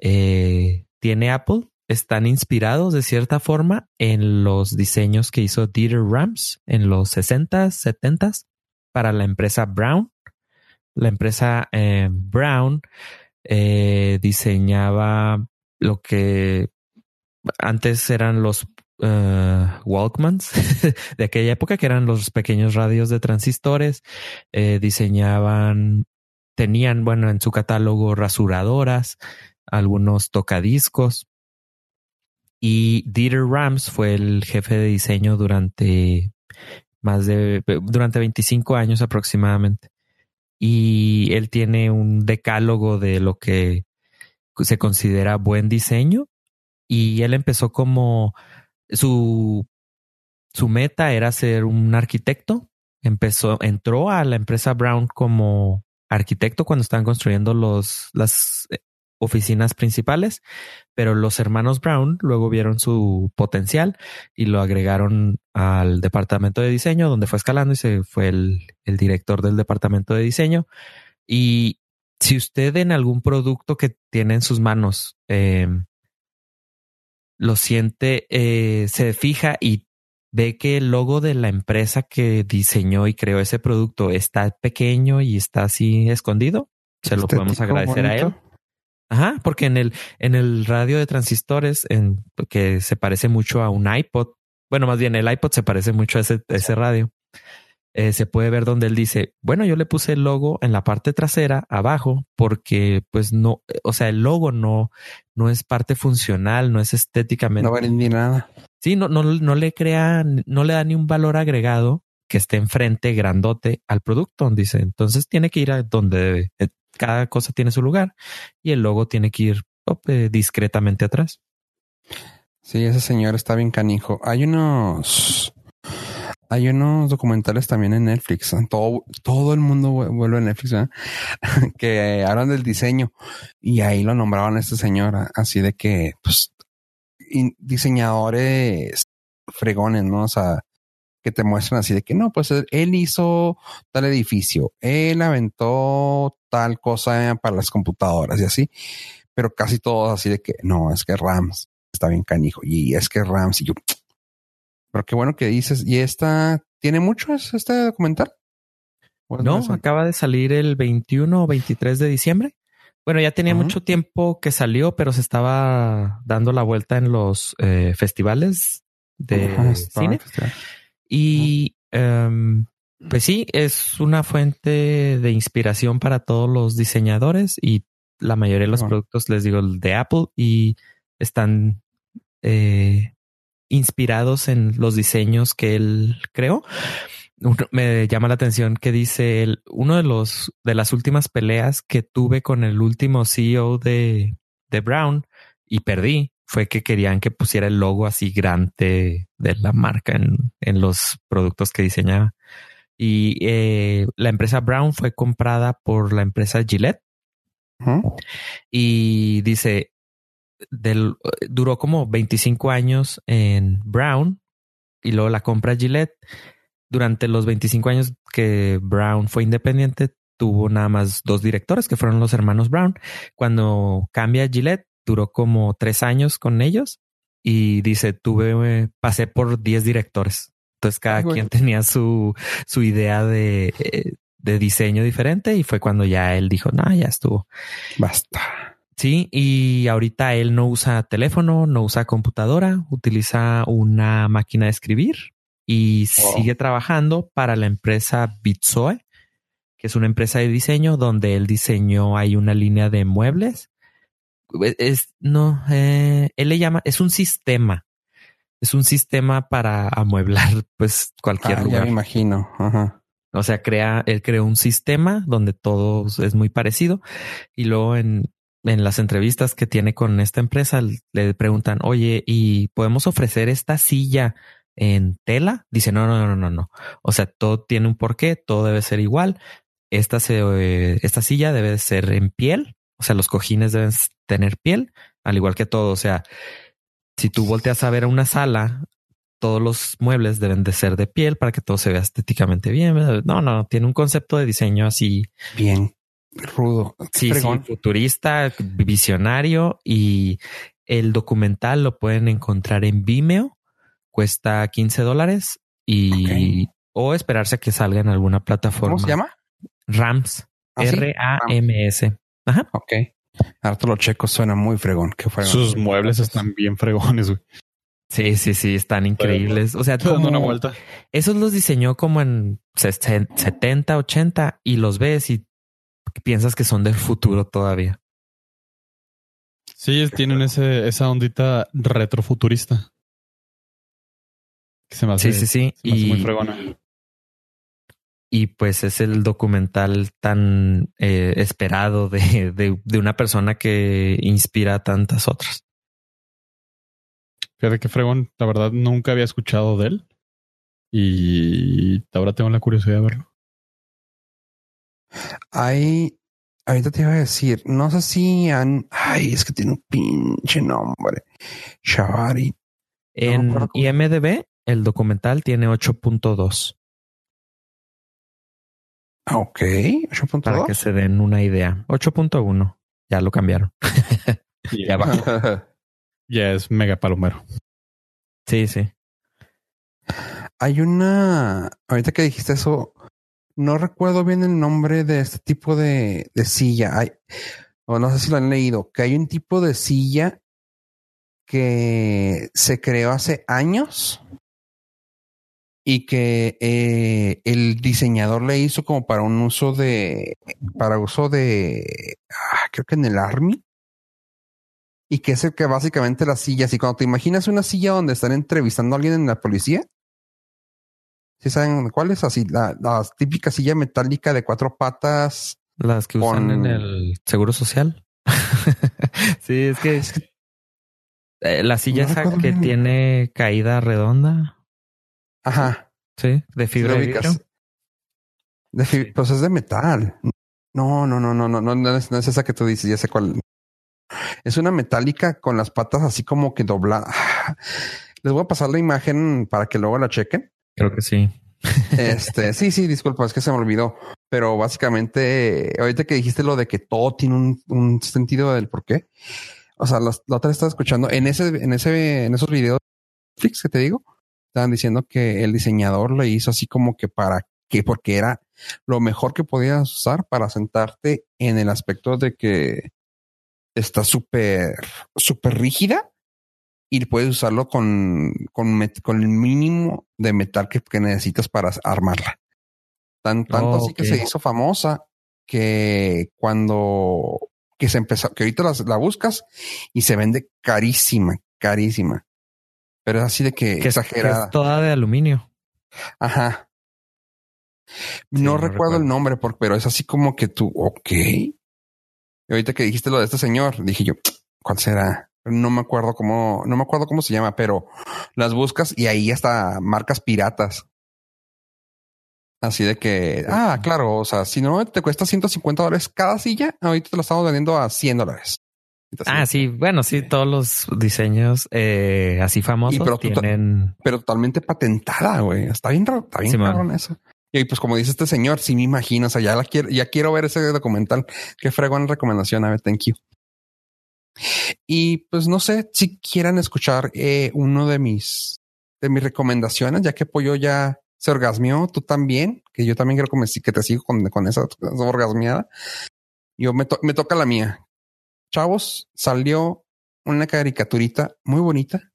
eh, tiene Apple están inspirados de cierta forma en los diseños que hizo Dieter Rams en los 60s, 70s para la empresa Brown. La empresa eh, Brown eh, diseñaba lo que antes eran los uh, Walkmans [laughs] de aquella época, que eran los pequeños radios de transistores. Eh, diseñaban, tenían, bueno, en su catálogo rasuradoras, algunos tocadiscos. Y Dieter Rams fue el jefe de diseño durante más de, durante 25 años aproximadamente. Y él tiene un decálogo de lo que se considera buen diseño. Y él empezó como su, su meta era ser un arquitecto. Empezó, entró a la empresa Brown como arquitecto cuando estaban construyendo los, las eh, oficinas principales, pero los hermanos Brown luego vieron su potencial y lo agregaron al departamento de diseño, donde fue escalando y se fue el, el director del departamento de diseño. Y si usted en algún producto que tiene en sus manos eh, lo siente, eh, se fija y ve que el logo de la empresa que diseñó y creó ese producto está pequeño y está así escondido, se lo podemos agradecer a él. Ajá, porque en el, en el radio de transistores, en, que se parece mucho a un iPod, bueno, más bien el iPod se parece mucho a ese, a ese radio. Eh, se puede ver donde él dice, bueno, yo le puse el logo en la parte trasera, abajo, porque pues no, o sea, el logo no, no es parte funcional, no es estéticamente. No vale ni nada. Sí, no, no, no le crea, no le da ni un valor agregado que esté enfrente, grandote, al producto, dice. Entonces tiene que ir a donde debe. Eh, cada cosa tiene su lugar y el logo tiene que ir eh, discretamente atrás. Sí, ese señor está bien canijo. Hay unos hay unos documentales también en Netflix. Todo, todo el mundo vuelve a Netflix, [laughs] que hablan del diseño y ahí lo nombraban a este señor, así de que, pues, diseñadores fregones, ¿no? O sea, que te muestran así de que no, pues él hizo tal edificio, él aventó tal cosa para las computadoras y así, pero casi todos así de que no, es que Rams está bien canijo y es que Rams y yo, pero qué bueno que dices. ¿Y esta tiene mucho este documental? No, acaba de salir el 21 o 23 de diciembre. Bueno, ya tenía mucho tiempo que salió, pero se estaba dando la vuelta en los eh, festivales de cine. Y em, pues sí, es una fuente de inspiración para todos los diseñadores y la mayoría de los productos, les digo, de Apple y están eh, inspirados en los diseños que él creó. Me llama la atención que dice él, uno de los de las últimas peleas que tuve con el último CEO de, de Brown y perdí fue que querían que pusiera el logo así grande de la marca en, en los productos que diseñaba. Y eh, la empresa Brown fue comprada por la empresa Gillette. Y dice, del, duró como 25 años en Brown y luego la compra Gillette. Durante los 25 años que Brown fue independiente, tuvo nada más dos directores que fueron los hermanos Brown. Cuando cambia Gillette, duró como tres años con ellos y dice, tuve, pasé por 10 directores. Entonces cada quien tenía su, su idea de, eh, de diseño diferente y fue cuando ya él dijo, no, ya estuvo. Basta. Sí, y ahorita él no usa teléfono, no usa computadora, utiliza una máquina de escribir y sigue trabajando para la empresa Bitsoe, que es una empresa de diseño donde él diseñó ahí una línea de muebles. Es, no, eh, él le llama, es un sistema. Es un sistema para amueblar pues cualquier ah, lugar. Ya me imagino. Ajá. O sea, crea, él creó un sistema donde todo es muy parecido y luego en, en las entrevistas que tiene con esta empresa le preguntan, oye, ¿y podemos ofrecer esta silla en tela? Dice, no, no, no, no, no. O sea, todo tiene un porqué, todo debe ser igual. Esta, se, esta silla debe ser en piel, o sea, los cojines deben tener piel, al igual que todo. O sea, si tú volteas a ver a una sala, todos los muebles deben de ser de piel para que todo se vea estéticamente bien. No, no, tiene un concepto de diseño así. Bien rudo. Sí, sí, futurista, visionario y el documental lo pueden encontrar en Vimeo. Cuesta 15 dólares y o esperarse a que salga en alguna plataforma. ¿Cómo se llama? Rams. ¿Ah, R-A-M-S. Ajá. Ok. Harto lo checo suena muy fregón. Qué fregón. Sus muebles están bien fregones, güey. Sí, sí, sí, están increíbles. O sea, [laughs] Dando una como, vuelta. esos los diseñó como en sesen- 70, 80 y los ves y piensas que son del futuro todavía. Sí, tienen ese, esa ondita retrofuturista. Que se me hace, Sí, sí, sí. se me hace muy Y, fregona. y pues es el documental tan eh, esperado de, de, de una persona que inspira a tantas otras. Fíjate que fregón, la verdad nunca había escuchado de él. Y ahora tengo la curiosidad de verlo. Hay, ahorita te iba a decir, no sé si han, ay, es que tiene un pinche nombre. Shavari. En IMDB, el documental tiene 8.2 Ah, Ok, para 8.2. que se den una idea. 8.1. Ya lo cambiaron. [laughs] Ya bajó. [laughs] Ya es mega palomero. Sí, sí. Hay una, ahorita que dijiste eso, no recuerdo bien el nombre de este tipo de, de silla. Hay, o no sé si lo han leído, que hay un tipo de silla que se creó hace años y que eh, el diseñador le hizo como para un uso de, para uso de, ah, creo que en el Army. Y que es el que básicamente la silla, así cuando te imaginas una silla donde están entrevistando a alguien en la policía, ¿Sí saben cuál es? Así, la, la típica silla metálica de cuatro patas. Las que usan en el seguro social. [laughs] sí, es que Es que- eh, la silla No esa que bien. tiene caída redonda. Ajá. Sí, de ¿sí fibra de vidrio. De Pues es de metal. No, no, no, no, no, no, no es, no es esa que tú dices, ya sé cuál. Es una metálica con las patas así como que dobladas. [sighs] Les voy a pasar la imagen para que luego la chequen. Creo que sí. Este, sí, sí, disculpa, es que se me olvidó. Pero básicamente, ahorita que dijiste lo de que todo tiene un, un sentido del por qué. O sea, los- la otra estaba escuchando en ese, en ese, en esos videos Netflix que te digo, estaban diciendo que el diseñador le hizo así como que para que, porque era lo mejor que podías usar para sentarte en el aspecto de que está súper, súper rígida y puedes usarlo con, con, met- con el mínimo de metal que, que necesitas para armarla. Tan, tanto Oh, así que se hizo famosa que cuando que se empezó, que ahorita las- la buscas y se vende carísima, carísima. Pero es así de que, Que es, que exagerada. es toda de aluminio. Ajá. Sí, no, no recuerdo, recuerdo. el nombre, por- pero es así como que tú, ok. Y ahorita que dijiste lo de este señor, dije yo, ¿cuál será? No me acuerdo cómo, no me acuerdo cómo se llama, pero las buscas y ahí hasta marcas piratas. Así de que, ah, claro, o sea, si no te cuesta 150 dólares cada silla, ahorita te lo estamos vendiendo a 100 dólares. Ah, sí, bueno, sí, todos los diseños eh, así famosos pero tienen. pero totalmente patentada, güey. Está bien, está bien Sí, cabrón eso. Y pues como dice este señor, sí me imagino, o sea, ya la quiero, ya quiero ver ese documental. Qué fregón recomendación, a ver, thank you. Y pues no sé si quieran escuchar eh, uno de mis de mis recomendaciones, ya que Pollo ya se orgasmió, tú también, que yo también creo que, te sigo con, con esa, esa orgasmeada. Yo me, to- me toca la mía. Chavos, salió una caricaturita muy bonita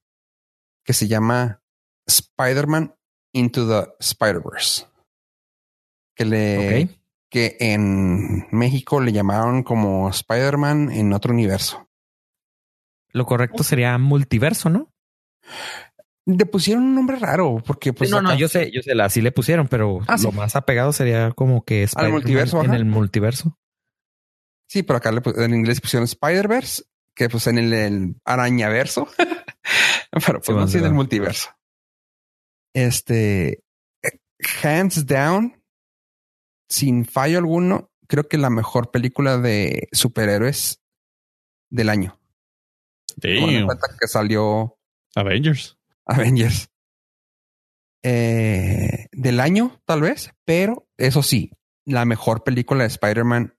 que se llama Spider-Man Into the Spider-Verse. Que le, que en México le llamaron como Spider-Man en otro universo. Lo correcto sería multiverso, ¿no? Le pusieron un nombre raro porque pues no, no, acá- yo sé, yo sé, así le pusieron, pero Ah, sí. lo más apegado sería como que Spider-Man multiverso, en ajá. el multiverso. sí, pero acá le en inglés pusieron Spider-Verse, que pues en el, el arañaverso, [laughs] pero pues Sí, no sí, en el multiverso. Este, hands down, sin fallo alguno, creo que la mejor película de superhéroes del año. Tomando en cuenta que salió Avengers. Avengers. Eh, del año, tal vez, pero eso sí, la mejor película de Spider-Man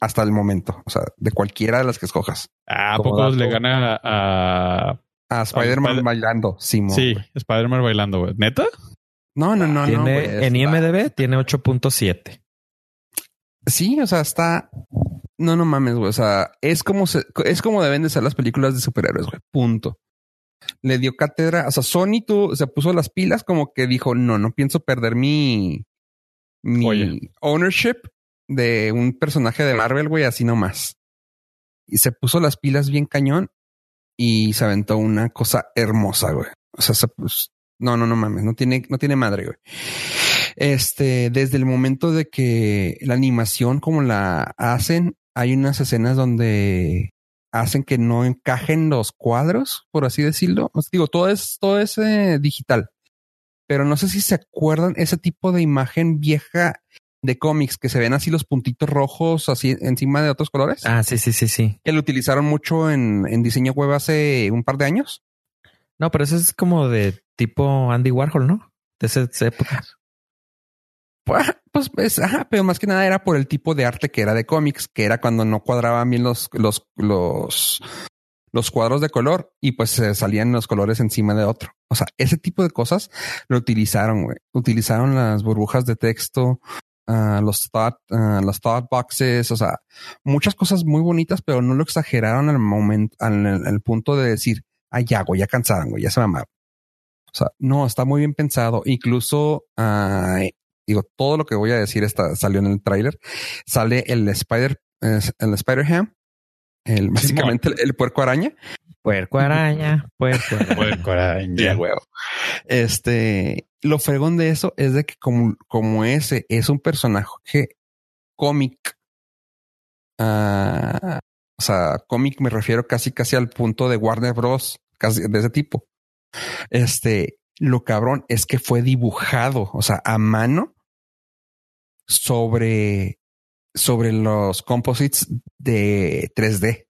hasta el momento. O sea, de cualquiera de las que escojas. Ah, ¿A Como poco dato. le gana a. A Spider-Man Spider- bailando, Simón. sí, Spider-Man bailando, güey. ¿Neta? No, no, no, no. tiene, güey, en está- IMDB tiene 8.7. Sí, o sea, está. No, no mames, güey. O sea, es como se, es como deben de ser las películas de superhéroes, güey. Punto. Le dio cátedra. O sea, Sony tú, se puso las pilas como que dijo, no, no pienso perder mi, mi ownership de un personaje de Marvel, güey, así nomás. Y se puso las pilas bien cañón y se aventó una cosa hermosa, güey. O sea, se, pues, no, no, no mames, no tiene, no tiene madre, güey. Este, desde el momento de que la animación como la hacen, hay unas escenas donde hacen que no encajen los cuadros, por así decirlo. Os digo, todo es, todo es eh, digital. Pero no sé si se acuerdan ese tipo de imagen vieja de cómics que se ven así los puntitos rojos así encima de otros colores. Ah, sí, sí, sí, sí. Que lo utilizaron mucho en, en diseño web hace un par de años. No, pero eso es como de tipo Andy Warhol, ¿no? De esa, época. Pues, pues, pues, ajá, pero más que nada era por el tipo de arte que era de cómics, que era cuando no cuadraban bien los, los, los, los cuadros de color y pues se salían los colores encima de otro. O sea, ese tipo de cosas lo utilizaron, güey. Utilizaron las burbujas de texto, uh, los thought, uh, los thought boxes, o sea, muchas cosas muy bonitas, pero no lo exageraron al momento, al, al punto de decir, ay, ya, güey, ya cansaron, güey, ya se mamaron. O sea, no, está muy bien pensado. Incluso, uh, digo, todo lo que voy a decir está, salió en el tráiler. Sale el Spider, el Ham, el, básicamente el, el, puerco araña. Puerco araña, puerco araña. puerco araña. huevo. Este, lo fregón de eso es de que como, como ese es un personaje cómic, uh, o sea, cómic me refiero casi casi al punto de Warner Bros. Casi de ese tipo. Este, lo cabrón es que fue dibujado, o sea, a mano sobre, sobre los composites de 3D.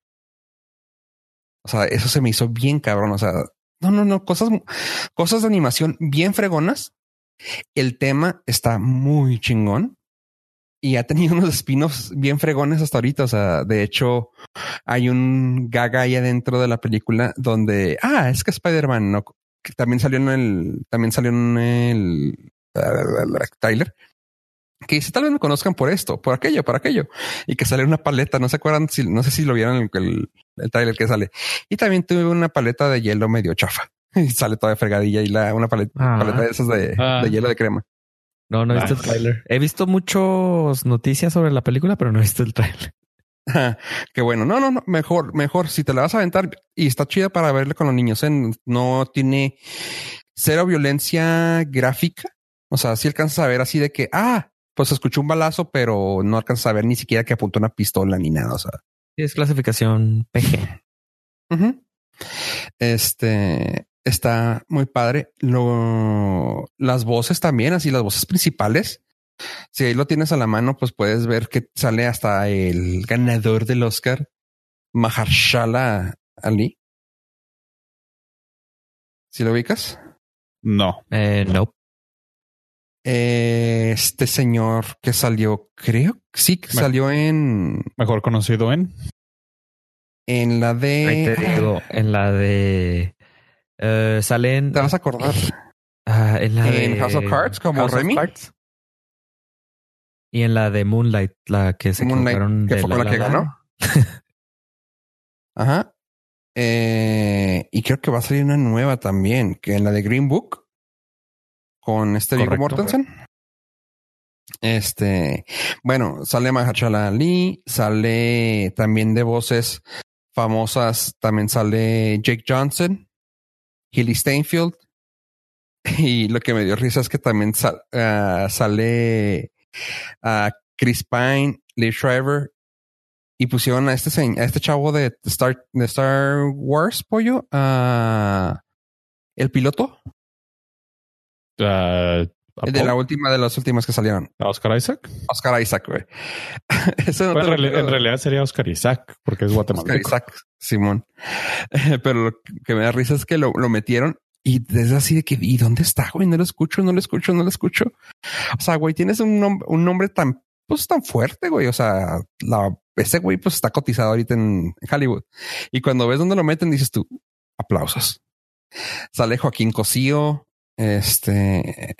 O sea, eso se me hizo bien cabrón. O sea, no, no, no, cosas, cosas de animación bien fregonas. El tema está muy chingón y ha tenido [laughs] unos espinos bien fregones hasta ahorita. O sea, de hecho, hay un gaga ahí adentro de la película donde, ah, es que Spider-Man no, que también salió en el, también salió en el, Tyler, que dice tal vez me conozcan por esto, por aquello, por aquello, y que sale una paleta. No se acuerdan si, no sé si lo vieron el, el, el trailer que sale. Y también tuve una paleta de hielo medio chafa [laughs] y sale toda fregadilla y la, una paleta, ah. paleta de esas de, ah. de, hielo de crema. No, no he visto ah. el trailer. He visto muchas noticias sobre la película, pero no he visto el trailer. [laughs] Qué bueno. No, no, no. Mejor, mejor. Si te la vas a aventar y está chida para verle con los niños, ¿eh? no tiene cero violencia gráfica. O sea, si alcanzas a ver así de que, ah, pues escuchó un balazo, pero no alcanzas a ver ni siquiera que apuntó una pistola ni nada. O sea, es clasificación PG. Uh -huh. Este está muy padre. Lo, las voces también, así las voces principales. Si ahí lo tienes a la mano, pues puedes ver que sale hasta el ganador del Oscar, Mahershala Ali. ¿Si lo ubicas? No. Eh, no. Eh, este señor que salió, creo que sí, que Me salió en. Mejor conocido en. En la de. Ahí te digo, en la de. Uh, sale en. Te vas a acordar. Uh, en la en de. House of Cards, como House Remy. Cards. Y en la de Moonlight, la que se Moonlight, que de fue con la que ganó. [laughs] Ajá. Eh, y creo que va a salir una nueva también, que en la de Green Book, con este Correcto. Mortensen. Este, bueno, sale Mahershala Ali, sale también de voces famosas, también sale Jake Johnson, Hilly Steinfeld, [laughs] y lo que me dio risa es que también sal, uh, sale a Chris Pine, Lee Shriver, y pusieron a este, a este chavo de Star, de Star Wars, pollo, uh, el piloto. Uh, de la última de las últimas que salieron. Oscar Isaac. Oscar Isaac, güey. [laughs] Eso no Pues te en, realidad sería Oscar Isaac, porque es Oscar guatemalteco. Isaac, Simón. [laughs] Pero lo que me da risa es que lo, lo metieron y es así de que, ¿y dónde está, güey? No lo escucho, no lo escucho, no lo escucho. O sea, güey, tienes un, nom- un nombre tan, pues tan fuerte, güey. O sea, la, ese güey pues está cotizado ahorita en, en Hollywood. Y cuando ves dónde lo meten, dices tú, aplausos. Sale Joaquín Cosío, este,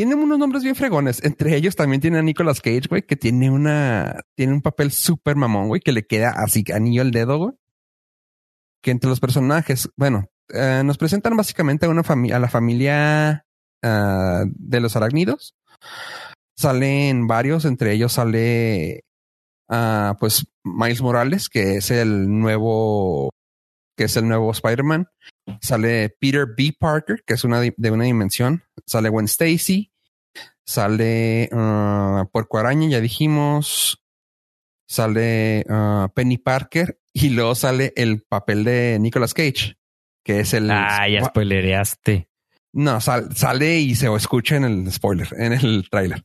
Tienen unos nombres bien fregones. Entre ellos también tiene a Nicolas Cage, güey, que tiene una, tiene un papel súper mamón, güey, que le queda así anillo al dedo, güey. Que entre los personajes, bueno, eh, nos presentan básicamente a una familia, a la familia uh, de los arácnidos. Salen varios, entre ellos sale uh, pues Miles Morales, que es el nuevo, que es el nuevo Spider-Man. Sale Peter B. Parker, que es una de una dimensión. Sale Gwen Stacy. Sale uh, Puerco Araña, ya dijimos. Sale uh, Penny Parker. Y luego sale el papel de Nicolas Cage, que es el. Ah, ya spoilereaste. No, sal, sale y se escucha en el spoiler, en el tráiler.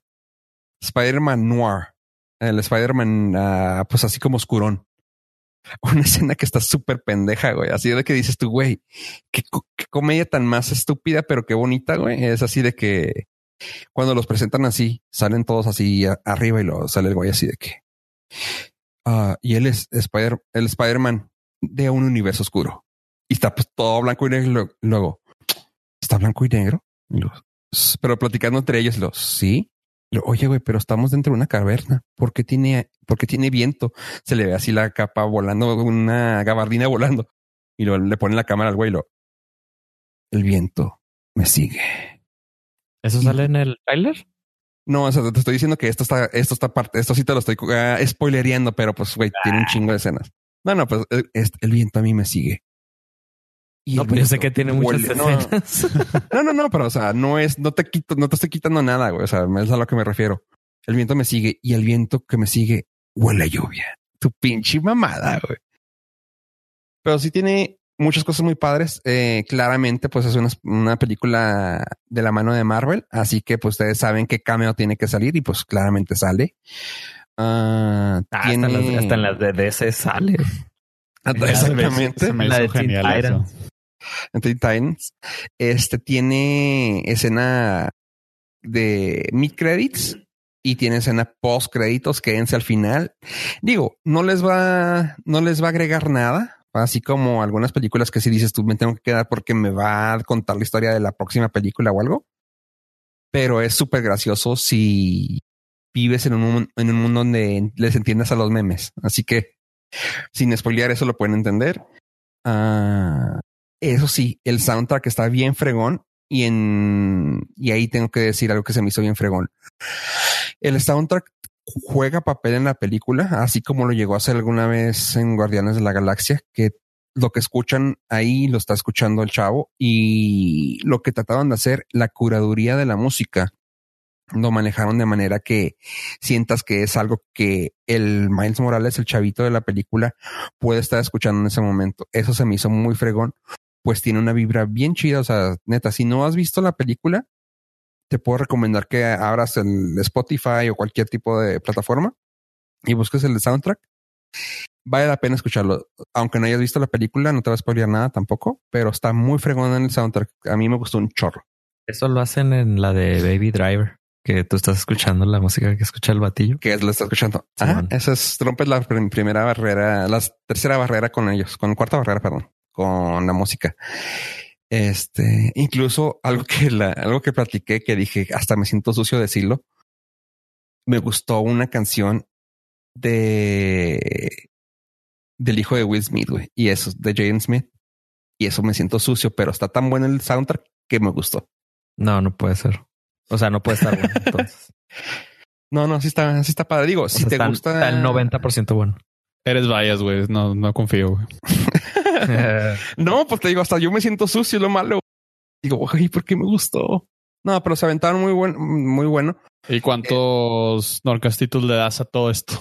Spider-Man Noir. El Spider-Man, uh, pues así como oscurón una escena que está súper pendeja, güey. Así de que dices tú, güey, qué, comedia tan más estúpida, pero qué bonita, güey. Es así de que cuando los presentan así, salen todos así arriba y lo sale el güey así de que. Uh, y él es Spider, el Spider-Man de un universo oscuro. Y está pues todo blanco y negro. Luego, ¿está blanco y negro? Pero platicando entre ellos, los sí. Oye, güey, pero estamos dentro de una caverna. ¿Por qué tiene, porque tiene viento? Se le ve así la capa volando, una gabardina volando. Y lo, le pone la cámara al güey. Lo, el viento me sigue. ¿Eso sale en el trailer? No, o sea, te estoy diciendo que esto está, esto está parte, esto sí te lo estoy uh, spoilereando, pero pues, güey, ah. tiene un chingo de escenas. No, no, pues el, el viento a mí me sigue. Y no, pero yo sé que tiene muchas escenas. [laughs] No, no, no, pero o sea, no es, no te quito, no te estoy quitando nada, güey. O sea, es a lo que me refiero. El viento me sigue y el viento que me sigue huele a lluvia. Tu pinche mamada, güey. Pero sí tiene muchas cosas muy padres. Eh, claramente, pues es una, una, película de la mano de Marvel, así que pues ustedes saben qué cameo tiene que salir y pues claramente sale. Uh, ah, tiene... hasta, en las, hasta en las de DC sale. Exactamente. Se me hizo genial eso. Teen Titans. Este tiene escena de mid credits y tiene escena post créditos, quédense al final. Digo, no les va, no les va a agregar nada. Así como algunas películas que si dices tú me tengo que quedar porque me va a contar la historia de la próxima película o algo. Pero es súper gracioso si vives en un, en un mundo donde les entiendas a los memes. Así que sin spoilear eso lo pueden entender. Uh, eso sí, el soundtrack está bien fregón y en y ahí tengo que decir algo que se me hizo bien fregón. El soundtrack juega papel en la película, así como lo llegó a hacer alguna vez en Guardianes de la Galaxia, que lo que escuchan ahí lo está escuchando el chavo y lo que trataban de hacer, la curaduría de la música, lo manejaron de manera que sientas que es algo que el Miles Morales, el chavito de la película, puede estar escuchando en ese momento. Eso se me hizo muy fregón pues tiene una vibra bien chida. O sea, neta, si no has visto la película, te puedo recomendar que abras el Spotify o cualquier tipo de plataforma y busques el soundtrack. Vale la pena escucharlo. Aunque no hayas visto la película, no te va a spoilear nada tampoco, pero está muy fregón en el soundtrack. A mí me gustó un chorro. Eso lo hacen en la de Baby Driver, que tú estás escuchando la música que escucha el batillo. Que es lo está escuchando. Ah, esa es rompes la primera barrera, la tercera barrera con ellos, con cuarta barrera, perdón con la música. Este, incluso algo que la, algo que platiqué que dije, hasta me siento sucio decirlo. Me gustó una canción de del hijo de Will Smith, güey, y eso de Jaden Smith. Y eso me siento sucio, pero está tan bueno el soundtrack que me gustó. No, no puede ser. O sea, no puede estar bueno. [laughs] Entonces. no, no, sí está, sí está padre. Digo, o si sea, te está, gusta. Está el 90% bueno. Eres bias, güey. No, no confío, güey. [laughs] no, pues te digo, hasta yo me siento sucio, lo malo. Digo, güey, ¿por qué me gustó? No, pero se aventaron muy buen, muy bueno. ¿Y cuántos eh, Norcastitos le das a todo esto?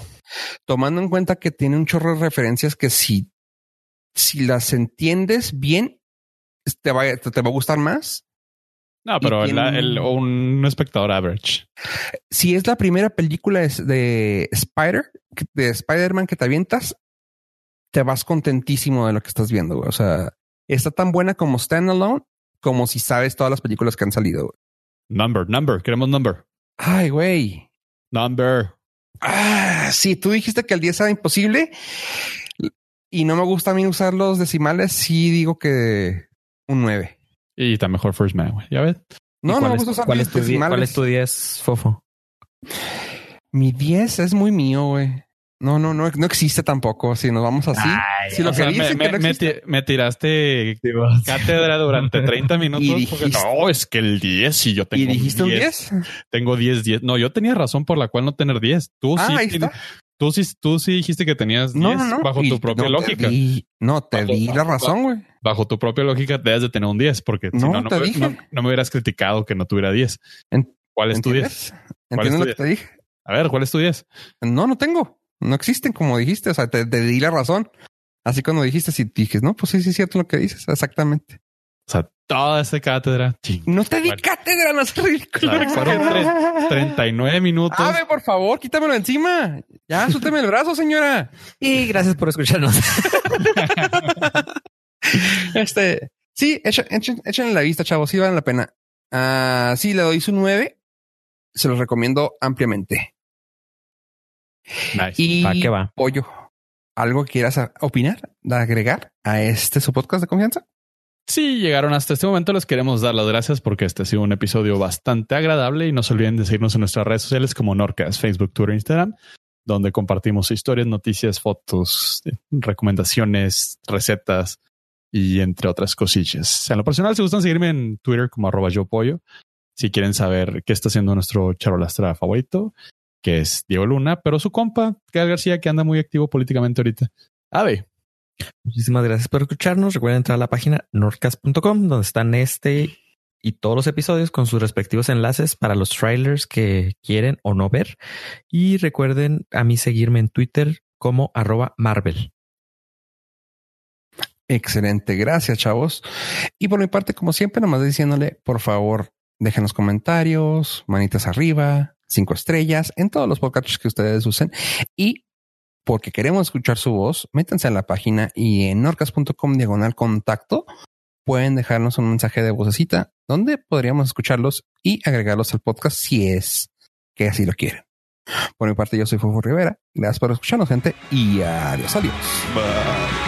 Tomando en cuenta que tiene un chorro de referencias que si, si las entiendes bien, te va, te, te va a gustar más. No, pero tiene... el, un espectador average. Si es la primera película de, de Spider, de Spider-Man que te avientas, te vas contentísimo de lo que estás viendo. Güey. O sea, está tan buena como standalone como si sabes todas las películas que han salido. Güey. Number, number, queremos number. Ay, güey. Number. Ah, sí, tú dijiste que el 10 era imposible y no me gusta a mí usar los decimales. Sí, digo que un 9. Y está mejor First Man, güey. Ya ves. No, no cuál, vamos es, a usar cuál die- decimales. ¿Cuál es tu 10, Fofo? Mi 10 es muy mío, güey. No, no, no, no existe tampoco. Si nos vamos así. si lo que sea, dicen me, que no me- me existe. me tiraste cátedra durante 30 [laughs] minutos. Y porque, dijiste- no, es que el 10 y yo tengo ¿Y dijiste un 10. 10? Tengo 10, 10. No, yo tenía razón por la cual no tener 10. Tú Ah, sí. ahí está. Tú sí, tú sí dijiste que tenías 10 No, no, no. bajo Y tu propia lógica. di- no, te Bajo- di la bajo- razón, güey. Bajo tu propia lógica debes de tener un 10 porque si No, te me, dije. no- no me hubieras criticado que no tuviera 10. En- ¿Cuál es tu 10? ¿Entiendes? ¿Cuál es ¿Entiendes tu lo que te dije? A ver, ¿cuál es tu 10? No, no tengo. No existen, como dijiste. O sea, te, te di la razón. Así cuando dijiste, si dije, no, pues sí, sí es cierto lo que dices. Exactamente. O sea, toda esta cátedra. ching. No te di Bueno. cátedra, no es ridículo. Claro, fueron tres- 39 minutos. Ave, por favor, quítamelo encima. Ya, suélteme el brazo, señora. Y gracias por escucharnos. [laughs] Este, sí, echen, echen, échenle la vista, chavos. Sí, vale la pena. Ah, sí, le doy su 9. Se los recomiendo ampliamente. Nice. Y ¿Pa' qué va? Pollo, ¿algo que quieras a- opinar, de agregar a este su podcast de confianza? Si llegaron hasta este momento, les queremos dar las gracias porque este ha sido un episodio bastante agradable y no se olviden de seguirnos en nuestras redes sociales como Norcas, Facebook, Twitter, Instagram, donde compartimos historias, noticias, fotos, eh, recomendaciones, recetas y entre otras cosillas. En lo personal, si gustan seguirme en Twitter como arroba yo pollo, si quieren saber qué está haciendo nuestro charolastra favorito, que es Diego Luna, pero su compa, Gal García, que anda muy activo políticamente ahorita. Ave, Muchísimas gracias por escucharnos. Recuerden entrar a la página nordcast.com donde están este y todos los episodios con sus respectivos enlaces para los trailers que quieren o no ver. Y recuerden a mí seguirme en Twitter como arroba Marvel. Excelente, gracias, chavos. Y por mi parte, como siempre, nomás diciéndole, por favor, déjenos comentarios, manitas arriba, cinco estrellas en todos los podcasts que ustedes usen. Y porque queremos escuchar su voz, métanse a la página y en norcas.com diagonal contacto pueden dejarnos un mensaje de vocecita donde podríamos escucharlos y agregarlos al podcast si es que así lo quieren. Por mi parte, yo soy Fofo Rivera. Gracias por escucharnos, gente, y adiós, adiós. bye.